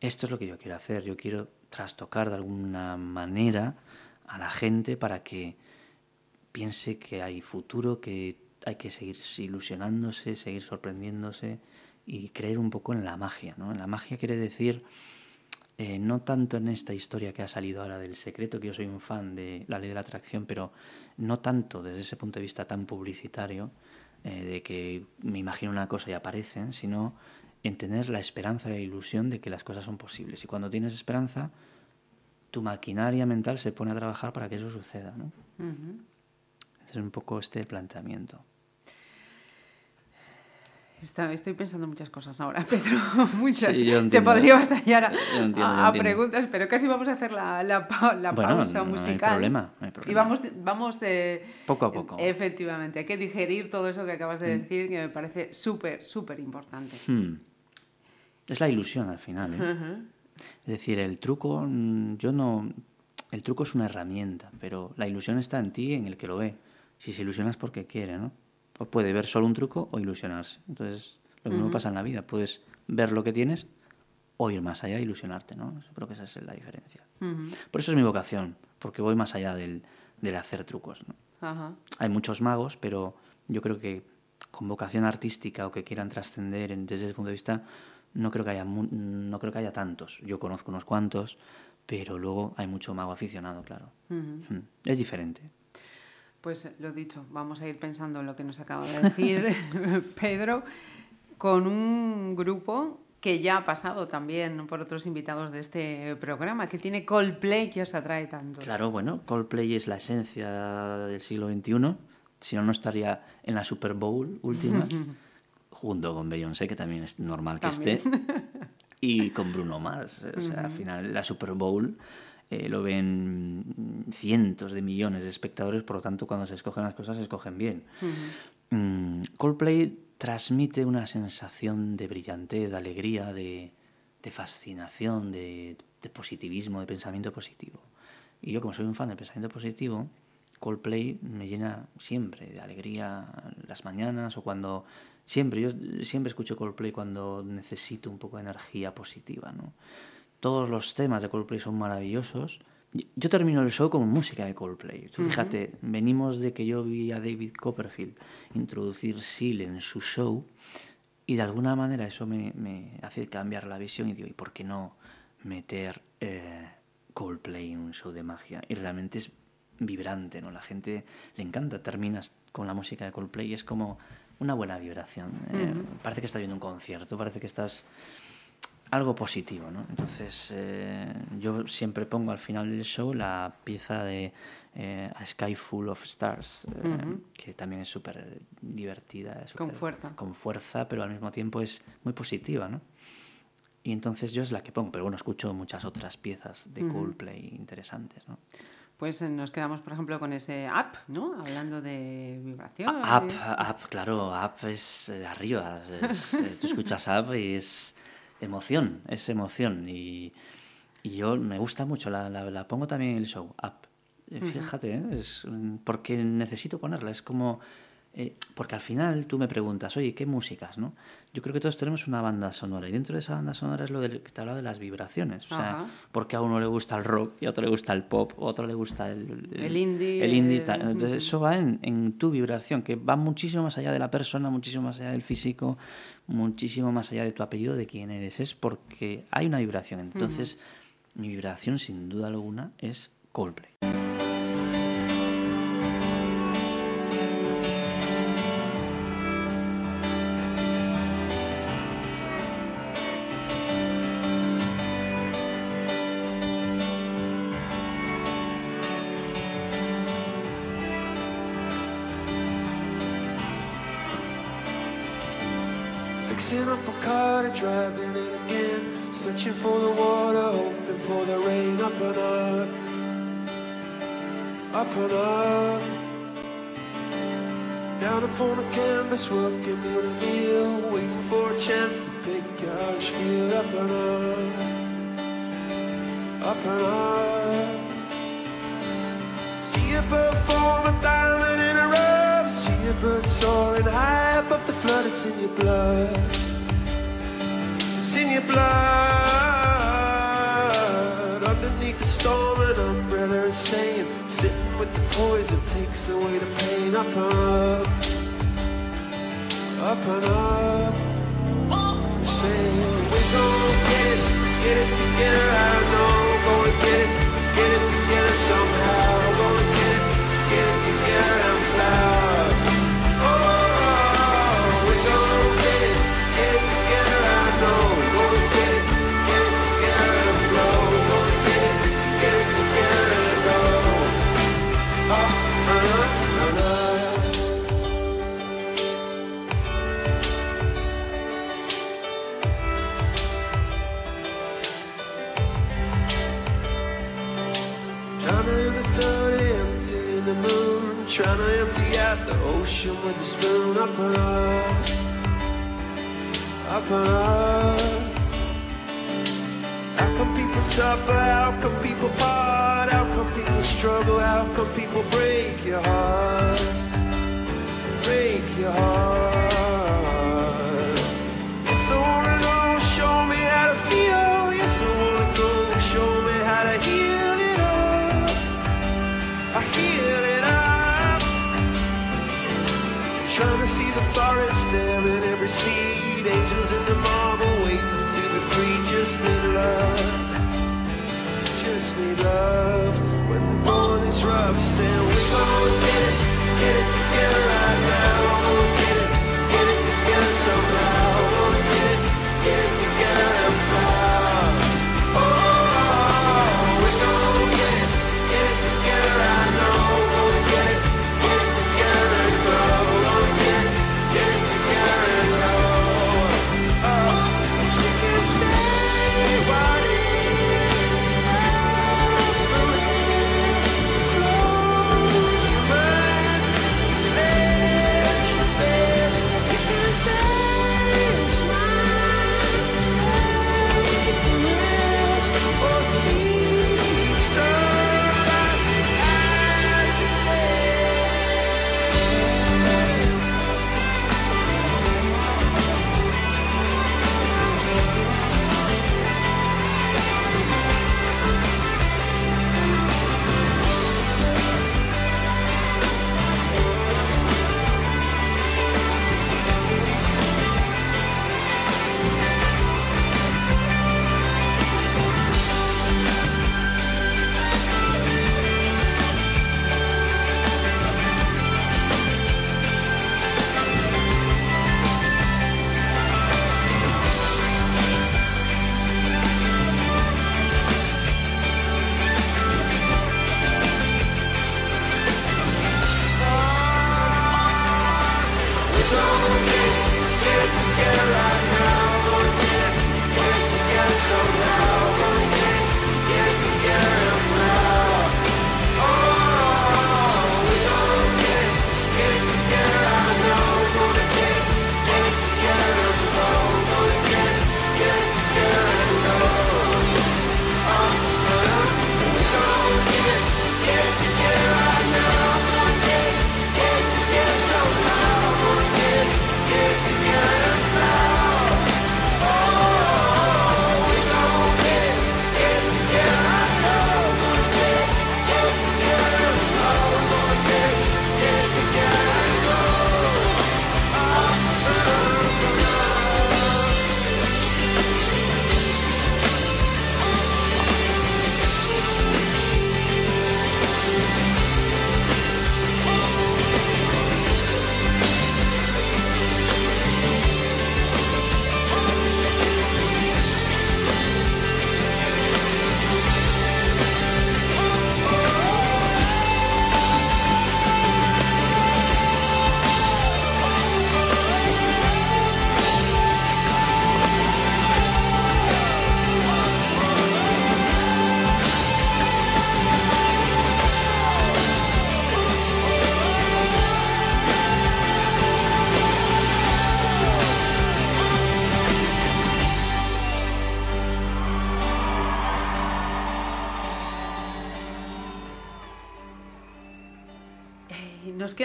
esto es lo que yo quiero hacer, yo quiero trastocar de alguna manera a la gente para que piense que hay futuro, que hay que seguir ilusionándose, seguir sorprendiéndose y creer un poco en la magia, ¿no? En la magia quiere decir eh, no tanto en esta historia que ha salido ahora del secreto, que yo soy un fan de la ley de la atracción, pero no tanto desde ese punto de vista tan publicitario, eh, de que me imagino una cosa y aparecen, sino en tener la esperanza y la ilusión de que las cosas son posibles. Y cuando tienes esperanza, tu maquinaria mental se pone a trabajar para que eso suceda. ¿no? Ujú. Ese es un poco este planteamiento. Está- estoy pensando muchas cosas ahora, Pedro. Muchas. Sí, yo Te podría vasallar a, Yo entiendo, yo a- a entiendo. preguntas, pero casi vamos a hacer la, la pa- la Bueno, pausa no- no hay musical. problema, no hay Y problema. vamos, vamos eh, Poco a poco. Efectivamente, hay que digerir todo eso que acabas de Mm. decir, que me parece súper, súper importante. Hmm. Es la ilusión al final. ¿eh? Es decir, el truco, mm, yo no. El truco es una herramienta, pero la ilusión está en ti, en el que lo ve. Si se ilusiona es porque quiere, ¿no? O puede ver solo un truco o ilusionarse. Entonces, lo mismo pasa en la vida. Puedes ver lo que tienes o ir más allá e ilusionarte, ¿no? Yo creo que esa es la diferencia. Ujú. Por eso es mi vocación, porque voy más allá del, del hacer trucos, ¿no? Ajá. Hay muchos magos, pero yo creo que con vocación artística o que quieran trascender en- desde ese punto de vista, no creo que haya no creo que haya tantos. Yo conozco unos cuantos, pero luego hay mucho mago aficionado, claro. Ujú. Mm. Es diferente. Pues lo dicho, vamos a ir pensando en lo que nos acaba de decir Pedro, con un grupo que ya ha pasado también por otros invitados de este programa, que tiene Coldplay que os atrae tanto. Claro, bueno, Coldplay es la esencia del siglo XXI. Si no, no estaría en la Super Bowl última, junto con Beyoncé, que también es normal que También. esté, y con Bruno Mars. O sea, al final, la Super Bowl eh, lo ven cientos de millones de espectadores, por lo tanto, cuando se escogen las cosas, se escogen bien. Mm, Coldplay transmite una sensación de brillantez, de alegría, de, de fascinación, de, de positivismo, de pensamiento positivo. Y yo, como soy un fan del pensamiento positivo, Coldplay me llena siempre de alegría las mañanas o cuando... Siempre, yo siempre escucho Coldplay cuando necesito un poco de energía positiva, ¿no? Todos los temas de Coldplay son maravillosos. Yo termino el show con música de Coldplay. Tú fíjate, venimos de que yo vi a David Copperfield introducir Seal en su show y de alguna manera eso me, me hace cambiar la visión y digo, ¿y por qué no meter eh, Coldplay en un show de magia? Y realmente es vibrante, ¿no? La gente le encanta, terminas con la música de Coldplay y es como una buena vibración. eh, Parece que estás viendo un concierto, parece que estás algo positivo, ¿no? Entonces, eh, yo siempre pongo al final del show la pieza de eh, A Sky Full of Stars, eh, que también es súper divertida. Con fuerza. Con fuerza, pero al mismo tiempo es muy positiva, ¿no? Y entonces yo es la que pongo, pero bueno, escucho muchas otras piezas de Coldplay interesantes, ¿no? Pues nos quedamos, por ejemplo, con ese app, ¿no? Hablando de vibración. Up, up, claro, up es arriba. es- tú escuchas up y es emoción, es emoción. Y, y yo me gusta mucho, la, la- la pongo también en el show, up. Eh, Fíjate, ¿eh? es porque necesito ponerla. Es como. Eh, porque al final tú me preguntas, oye, ¿qué músicas? ¿no? Yo creo que todos tenemos una banda sonora y dentro de esa banda sonora es lo del, que te hablaba de las vibraciones. O sea, Ajá. porque a uno le gusta el rock y a otro le gusta el pop, a otro le gusta el, El indie, El indie el- tal. Entonces, eso va en, en tu vibración, que va muchísimo más allá de la persona, muchísimo más allá del físico, muchísimo más allá de tu apellido, de quién eres. Es porque hay una vibración. Entonces, mi vibración, sin duda alguna, es Coldplay. Fixing up a car and driving it again. Searching for the water, hoping for the rain. Up and up, up and up. Down upon the canvas, working in a meal. Waiting for a chance to pick each field. Up and up, up and up. See a bird form a diamond in a rough. See a bird soaring high. It's in your blood. It's in your blood. Underneath the storm, an umbrella is saying, sitting with the poison takes away the pain. Up and up, up and up. Saying, we're gonna get it, get it together. I know, gonna get it, get it together somehow. Trying to empty out the ocean with a spoon Up and up Up and up How come people suffer? How come people part? How come people struggle? How come people break your heart? Break your heart love. When the going is rough Saying we're gonna get it Get it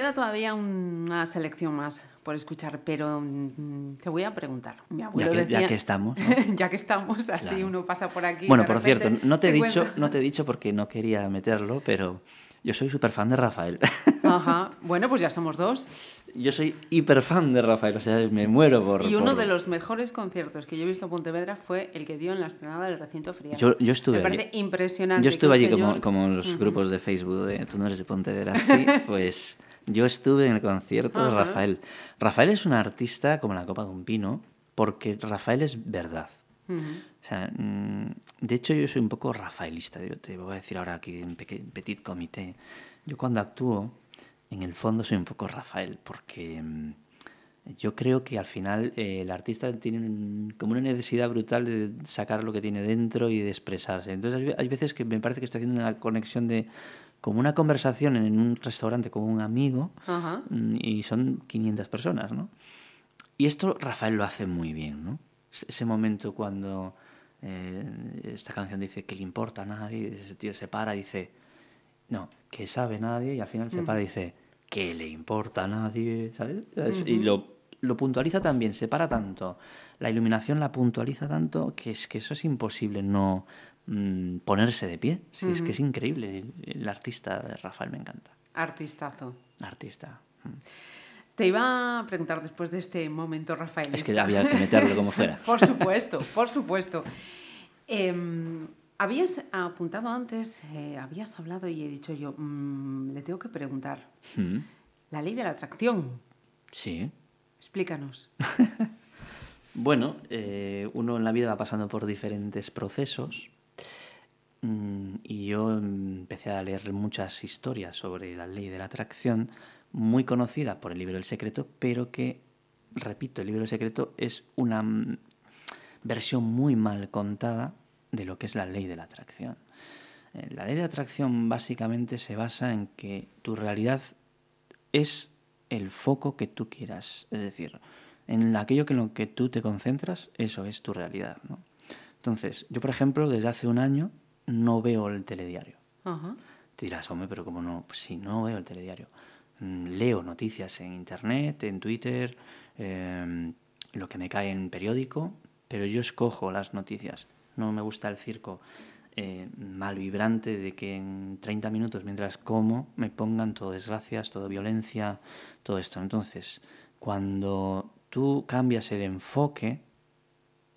queda todavía una selección más por escuchar, pero mm, te voy a preguntar. Mi Ya que, ya decía- que estamos. ¿no? ya que estamos, así Claro. uno pasa por aquí. Bueno, por cierto, no te, he dicho, no te he dicho porque no quería meterlo, pero yo soy súper fan de Rafael. Ajá. Bueno, pues ya somos dos. Yo soy hiper fan de Rafael, o sea, me muero por... Y uno por- de los mejores conciertos que yo he visto en Pontevedra fue el que dio en la esplanada del recinto ferial. Yo, yo estuve Me allí. parece impresionante. Yo estuve allí como, señor- como en los grupos de Facebook de Tú no eres de Pontevedra, sí, pues yo estuve en el concierto de. Rafael. Rafael es un artista como la copa de un pino, porque Rafael es verdad. O sea, mm, de hecho yo soy un poco rafaelista, yo te voy a decir ahora aquí en petit comité. Yo cuando actúo, en el fondo soy un poco Rafael, porque mm, yo creo que al final eh, el artista tiene un- como una necesidad brutal de sacar lo que tiene dentro y de expresarse. Entonces hay ve- hay veces que me parece que estoy haciendo una conexión de como una conversación en un restaurante con un amigo Ajá. mm, y son 500 personas, ¿no? Y esto Rafael lo hace muy bien, ¿no? Es- Ese momento cuando eh, esta canción dice que le importa a nadie, ese tío se para y dice, no, que sabe nadie, y al final se para y dice, que le importa a nadie, ¿sabes? ¿Sabes? Y lo, lo puntualiza también, se para tanto, la iluminación la puntualiza tanto, que es que eso es imposible no mm, ponerse de pie. Sí, Es que es increíble, el, el artista de Rafael me encanta. Artistazo. Artista. mm. Te iba a preguntar después de este momento, Rafael. Es que había que meterlo como fuera. por supuesto, por supuesto. Em, habías apuntado antes, eh, habías hablado y he dicho yo, mm, le tengo que preguntar. Mm, La ley de la atracción. Sí. Explícanos. Bueno, eh, uno en la vida va pasando por diferentes procesos y yo empecé a leer muchas historias sobre la ley de la atracción, muy conocida por el libro El Secreto, pero que, repito, el libro El Secreto es una mm, versión muy mal contada de lo que es la ley de la atracción. Eh, La ley de atracción básicamente se basa en que tu realidad es el foco que tú quieras. Es decir, en aquello que en lo que tú te concentras, eso es tu realidad. Entonces, yo, por ejemplo, desde hace un año no veo el telediario. Ajá. Te dirás, hombre, pero como no, pues sí, no veo el telediario. Mm, Leo noticias en internet, en Twitter, em, lo que me cae en periódico, pero yo escojo las noticias. No me gusta el circo eh, mal vibrante de que en 30 minutos mientras como me pongan todo desgracias, todo violencia, todo esto. Entonces, cuando tú cambias el enfoque,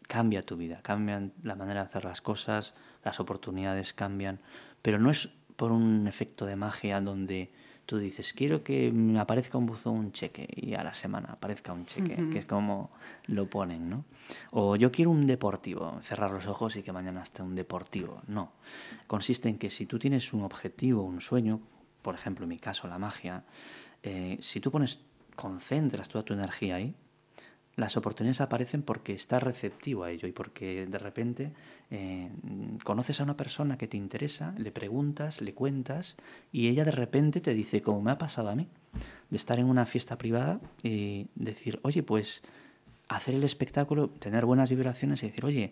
cambia tu vida, cambian la manera de hacer las cosas, las oportunidades cambian, pero no es por un efecto de magia donde tú dices, quiero que me aparezca un buzón, un cheque, y a la semana aparezca un cheque, que es como lo ponen, ¿no? O yo quiero un deportivo, cerrar los ojos y que mañana esté un deportivo. No. Consiste en que si tú tienes un objetivo, un sueño, por ejemplo, en mi caso, la magia, eh, si tú pones, concentras toda tu energía ahí, las oportunidades aparecen porque estás receptivo a ello y porque de repente eh, conoces a una persona que te interesa, le preguntas, le cuentas y ella de repente te dice, como me ha pasado a mí, de estar en una fiesta privada y decir, oye, pues hacer el espectáculo, tener buenas vibraciones y decir, oye,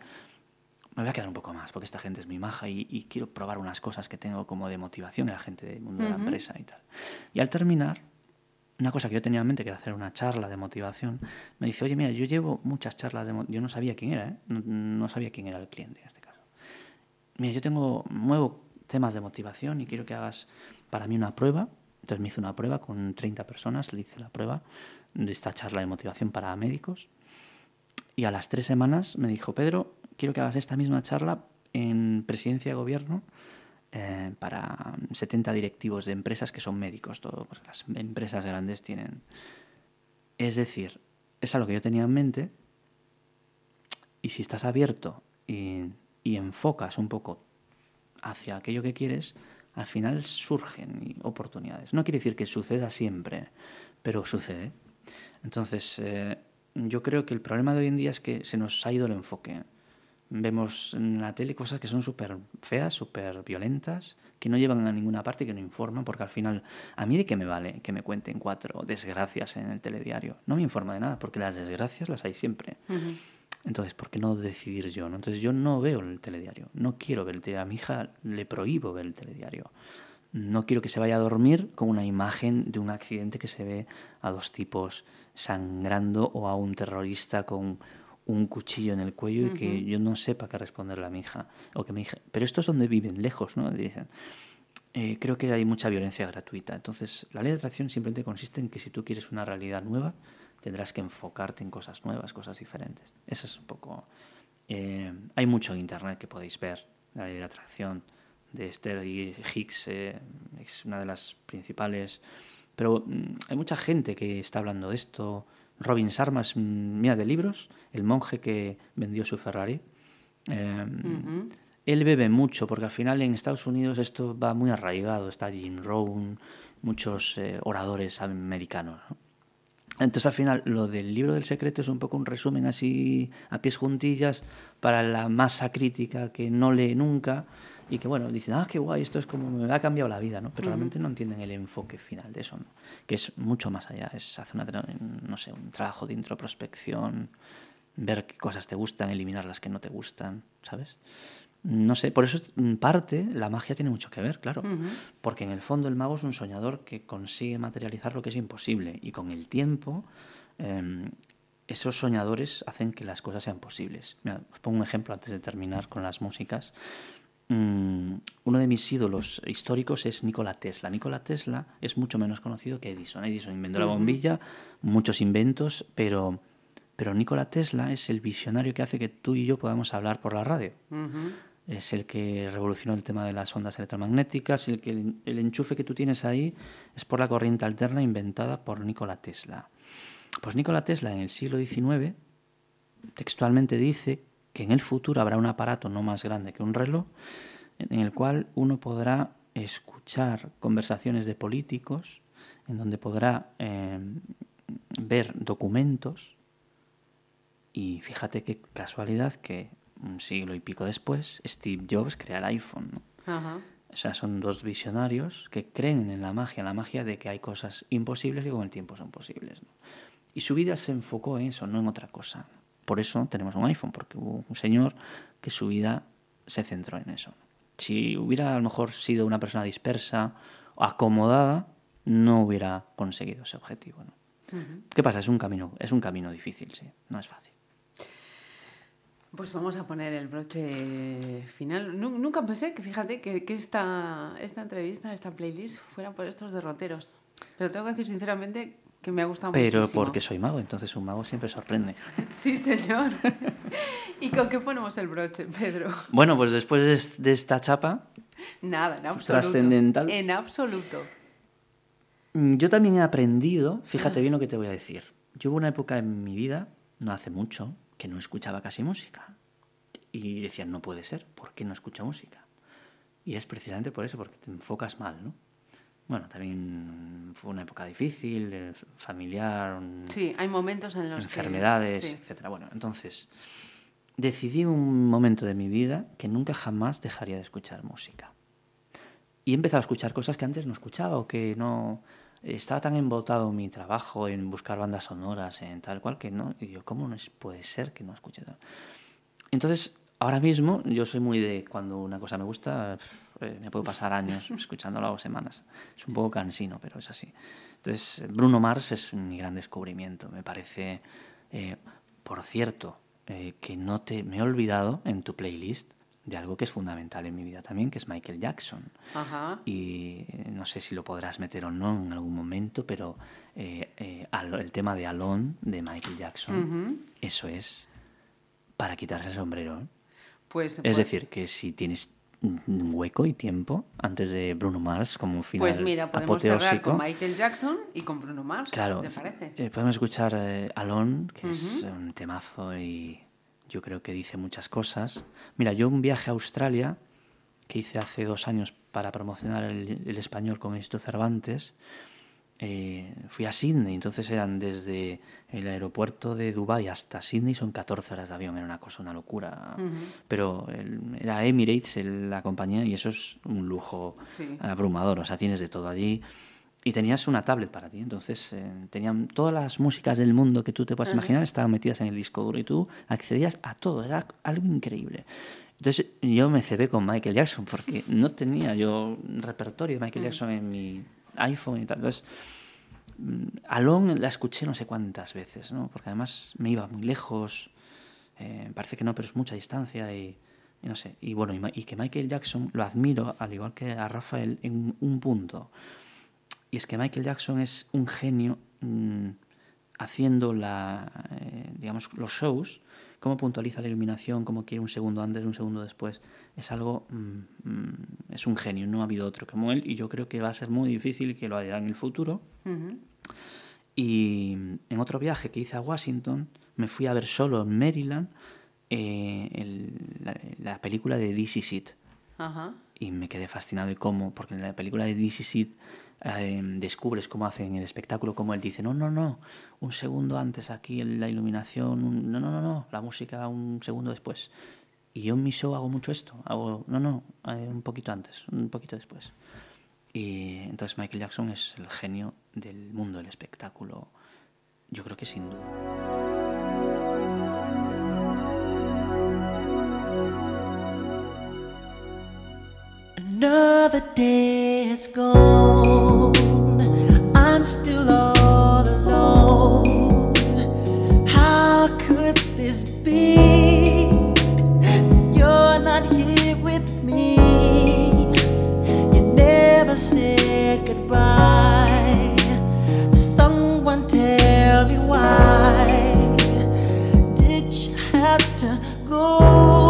me voy a quedar un poco más porque esta gente es mi maja y, y quiero probar unas cosas que tengo como de motivación en la gente del mundo de la empresa y tal. Y al terminar, una cosa que yo tenía en mente, que era hacer una charla de motivación, me dice, oye, mira, yo llevo muchas charlas de mo-". Yo no sabía quién era, ¿eh? no, no sabía quién era el cliente en este caso. Mira, yo tengo, muevo temas de motivación y quiero que hagas para mí una prueba. Entonces me hice una prueba con 30 personas, le hice la prueba de esta charla de motivación para médicos. Y a las tres semanas me dijo, Pedro, quiero que hagas esta misma charla en presidencia de gobierno eh, para 70 directivos de empresas que son médicos, todo, porque las empresas grandes tienen. Es decir, es algo que yo tenía en mente, y si estás abierto y, y enfocas un poco hacia aquello que quieres, al final surgen oportunidades. No quiere decir que suceda siempre, pero sucede. Entonces, eh, yo creo que el problema de hoy en día es que se nos ha ido el enfoque. Vemos en la tele cosas que son súper feas, súper violentas, que no llevan a ninguna parte que no informan, porque al final, ¿a mí de qué me vale que me cuenten cuatro desgracias en el telediario? No me informa de nada, porque las desgracias las hay siempre. Entonces, ¿por qué no decidir yo? no? Entonces, yo no veo el telediario, no quiero ver el telediario. A mi hija le prohíbo ver el telediario. no quiero que se vaya a dormir con una imagen de un accidente que se ve a dos tipos sangrando o a un terrorista con un cuchillo en el cuello y que yo no sepa qué responderle a mi hija. O que mi hija, pero estos es donde viven, lejos, ¿no? Dicen. Eh, creo que hay mucha violencia gratuita. Entonces, la ley de atracción simplemente consiste en que si tú quieres una realidad nueva, tendrás que enfocarte en cosas nuevas, cosas diferentes. Eso es un poco... eh, hay mucho en Internet que podéis ver, la ley de atracción de Esther y Hicks, eh, es una de las principales. Pero mm, hay mucha gente que está hablando de esto. Robin Sharma es, mm, mira, de libros, el monje que vendió su Ferrari. Eh, Ujú. Él bebe mucho, porque al final en Estados Unidos esto va muy arraigado. Está Jim Rohn, muchos eh, oradores americanos. ¿no? Entonces al final lo del libro del secreto es un poco un resumen así a pies juntillas para la masa crítica que no lee nunca y que bueno, dicen, ah, qué guay, esto es como me ha cambiado la vida, ¿no? Pero realmente no entienden el enfoque final de eso, ¿no? Que es mucho más allá, es hacer una, no sé, un trabajo de introspección, ver qué cosas te gustan, eliminar las que no te gustan, ¿sabes? No sé, por eso en parte la magia tiene mucho que ver, claro. Porque en el fondo el mago es un soñador que consigue materializar lo que es imposible. Y con el tiempo, eh, esos soñadores hacen que las cosas sean posibles. Mira, os pongo un ejemplo antes de terminar con las músicas. Mm, uno de mis ídolos históricos es Nikola Tesla. Nikola Tesla es mucho menos conocido que Edison. Edison inventó la bombilla, muchos inventos, pero, pero Nikola Tesla es el visionario que hace que tú y yo podamos hablar por la radio. Es el que revolucionó el tema de las ondas electromagnéticas, el que el, el enchufe que tú tienes ahí es por la corriente alterna inventada por Nikola Tesla. Pues Nikola Tesla en el siglo XIX textualmente dice que en el futuro habrá un aparato no más grande que un reloj en el cual uno podrá escuchar conversaciones de políticos, en donde podrá eh, ver documentos y fíjate qué casualidad que un siglo y pico después Steve Jobs crea el iPhone. ¿no? Ajá. O sea, son dos visionarios que creen en la magia, en la magia de que hay cosas imposibles que con el tiempo son posibles. ¿no? Y su vida se enfocó en eso, no en otra cosa. Por eso tenemos un iPhone, porque hubo un señor que su vida se centró en eso. Si hubiera a lo mejor sido una persona dispersa o acomodada, no hubiera conseguido ese objetivo. ¿no? ¿Qué pasa? Es un camino, es un camino difícil, sí, no es fácil. Pues vamos a poner el broche final. Nu- nunca pensé que, fíjate, que, que esta, esta entrevista, esta playlist, fuera por estos derroteros. Pero tengo que decir sinceramente que me ha gustado Pero muchísimo. porque soy mago, entonces un mago siempre sorprende. Sí, señor. ¿Y con qué ponemos el broche, Pedro? Bueno, pues después de es- de esta chapa, Nada, en absoluto. Trascendental. En absoluto. Mm, Yo también he aprendido, fíjate bien lo que te voy a decir. Yo hubo una época en mi vida, no hace mucho, que no escuchaba casi música. Y decía, no puede ser, ¿por qué no escucho música? Y es precisamente por eso, porque te enfocas mal, ¿no? Bueno, también fue una época difícil, eh, familiar, un- Sí, hay momentos en los enfermedades, que... sí. etcétera. Bueno, entonces decidí un momento de mi vida que nunca jamás dejaría de escuchar música. Y he empezado a escuchar cosas que antes no escuchaba o que no estaba tan embotado en mi trabajo en buscar bandas sonoras en tal cual que no y yo cómo no puede ser que no escuche? Entonces, ahora mismo yo soy muy de cuando una cosa me gusta, eh, me puedo pasar años escuchándola o semanas. Es un poco cansino, pero es así. Entonces, Bruno Mars es mi gran descubrimiento. Me parece, eh, por cierto, eh, que no te me he olvidado en tu playlist de algo que es fundamental en mi vida también, que es Michael Jackson. Ajá. Y eh, no sé si lo podrás meter o no en algún momento, pero eh, eh, el tema de Alone de Michael Jackson, eso es para quitarse el sombrero. Pues, Es pues- decir, que si tienes hueco y tiempo antes de Bruno Mars como un final Pues mira, podemos cerrar apoteósico, con Michael Jackson y con Bruno Mars. claro, ¿Te parece? eh, podemos escuchar eh, Alone, que es un temazo y yo creo que dice muchas cosas. Mira, yo un viaje a Australia que hice hace dos años para promocionar el, el español con Instituto Cervantes, eh, fui a Sydney, entonces eran desde el aeropuerto de Dubái hasta Sydney, son 14 horas de avión, era una cosa, una locura. Pero el- era Emirates el- la compañía y eso es un lujo Sí. abrumador, o sea, tienes de todo allí. Y tenías una tablet para ti, entonces eh, tenían todas las músicas del mundo que tú te puedas imaginar, estaban metidas en el disco duro y tú accedías a todo, era algo increíble. Entonces yo me cebé con Michael Jackson porque no tenía yo un repertorio de Michael Jackson en mi iPhone y tal. Entonces, mm, Alone la escuché no sé cuántas veces, ¿no? Porque además me iba muy lejos, eh, parece que no, pero es mucha distancia y, no sé. Y bueno, y que Michael Jackson lo admiro, al igual que a Rafael, en un punto. Y es que Michael Jackson es un genio mm, haciendo la, eh, digamos, los shows, cómo puntualiza la iluminación, cómo quiere un segundo antes, un segundo después. Es algo, mm, mm, es un genio, no ha habido otro como él y yo creo que va a ser muy difícil que lo haya en el futuro. Y en otro viaje que hice a Washington, me fui a ver solo en Maryland eh, el- la, la película de This Is It Ajá. y me quedé fascinado de cómo, porque en la película de This Is It eh, descubres cómo hacen el espectáculo, como él dice, no, no, no, un segundo antes aquí en la iluminación, un- no, no, no, no, la música un segundo después. Y yo en mi show hago mucho esto, hago, no, no, eh, un poquito antes, un poquito después. Y entonces Michael Jackson es el genio del mundo del espectáculo, yo creo que sin duda. Another day has gone. I'm still all alone. How could this be? You're not here with me. You never said goodbye. Someone tell me why. Did you have to go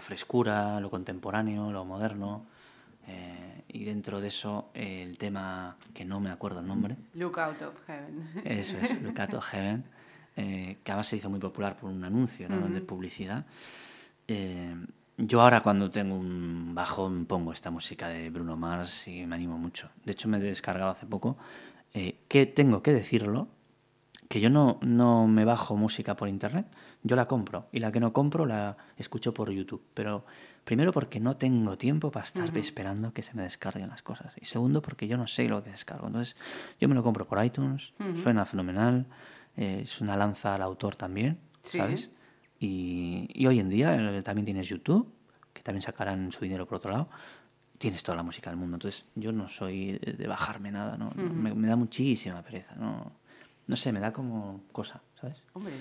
la frescura, lo contemporáneo, lo moderno. eh, y dentro de eso, eh, el tema que no me acuerdo el nombre, Look Out of Heaven. eso es, Look Out of Heaven, eh, que además se hizo muy popular por un anuncio ¿no? de publicidad. Eh, yo ahora cuando tengo un bajón pongo esta música de Bruno Mars y me animo mucho. De hecho me he descargado hace poco, eh, que tengo que decirlo, que yo no, no me bajo música por internet, yo la compro y la que no compro la escucho por YouTube. Pero primero porque no tengo tiempo para estar esperando que se me descarguen las cosas. Y segundo porque yo no sé lo que descargo. Entonces yo me lo compro por iTunes, suena fenomenal, eh, es una lanza al autor también, Sí. ¿sabes? Y, y hoy en día eh, también tienes YouTube, que también sacarán su dinero por otro lado. Tienes toda la música del mundo. Entonces, yo no soy de, de bajarme nada, ¿no? me, me da muchísima pereza, ¿no? No sé, me da como cosa, ¿sabes? Hombre,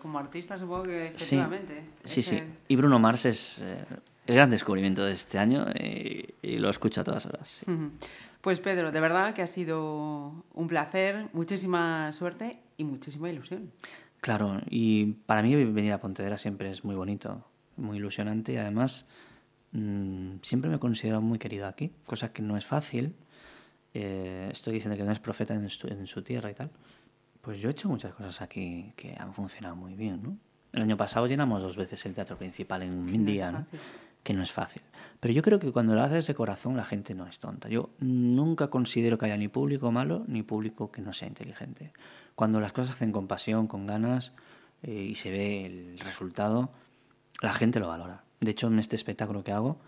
como, artista supongo que efectivamente. sí, sí. Y Bruno Mars es eh, el gran descubrimiento de este año y lo escucho a todas horas. sí. Pues Pedro, de verdad que ha sido un placer, muchísima suerte y muchísima ilusión. Claro, y para mí venir a Pontevedra siempre es muy bonito, muy ilusionante y además mm, siempre me he considerado muy querido aquí, cosa que no es fácil. Eh, estoy diciendo que no es profeta en su, en su tierra y tal. Pues yo he hecho muchas cosas aquí que han funcionado muy bien, ¿no? El año pasado llenamos dos veces el teatro principal en un día, ¿no? que no es fácil. Pero yo creo que cuando lo haces de corazón la gente no es tonta. Yo nunca considero que haya ni público malo ni público que no sea inteligente. Cuando las cosas se hacen con pasión, con ganas eh, y se ve el resultado, la gente lo valora. De hecho, en este espectáculo que hago,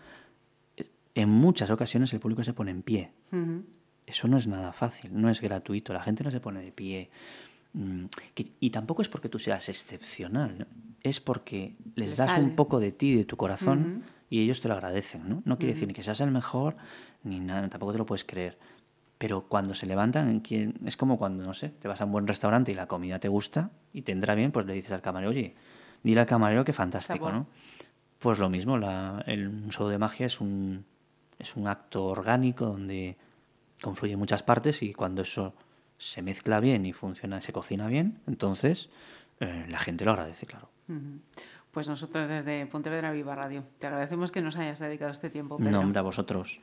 eh, en muchas ocasiones el público se pone en pie. Eso no es nada fácil, no es gratuito, la gente no se pone de pie. Mm, y tampoco es porque tú seas excepcional, ¿no? es porque les Les das sale. un poco de ti, de tu corazón, y ellos te lo agradecen. No, no quiere decir ni que seas el mejor, ni nada, tampoco te lo puedes creer. Pero cuando se levantan, ¿quién- es como cuando, no sé, te vas a un buen restaurante y la comida te gusta y te entra bien, pues le dices al camarero, oye, dile al camarero que fantástico. ¿no? Pues lo mismo, la- el un show de magia es un, es un acto orgánico donde confluyen muchas partes y cuando eso se mezcla bien y funciona, se cocina bien, entonces eh, la gente lo agradece, claro. Pues nosotros desde Pontevedra Viva Radio te agradecemos que nos hayas dedicado este tiempo, Pedro. No, hombre, a vosotros.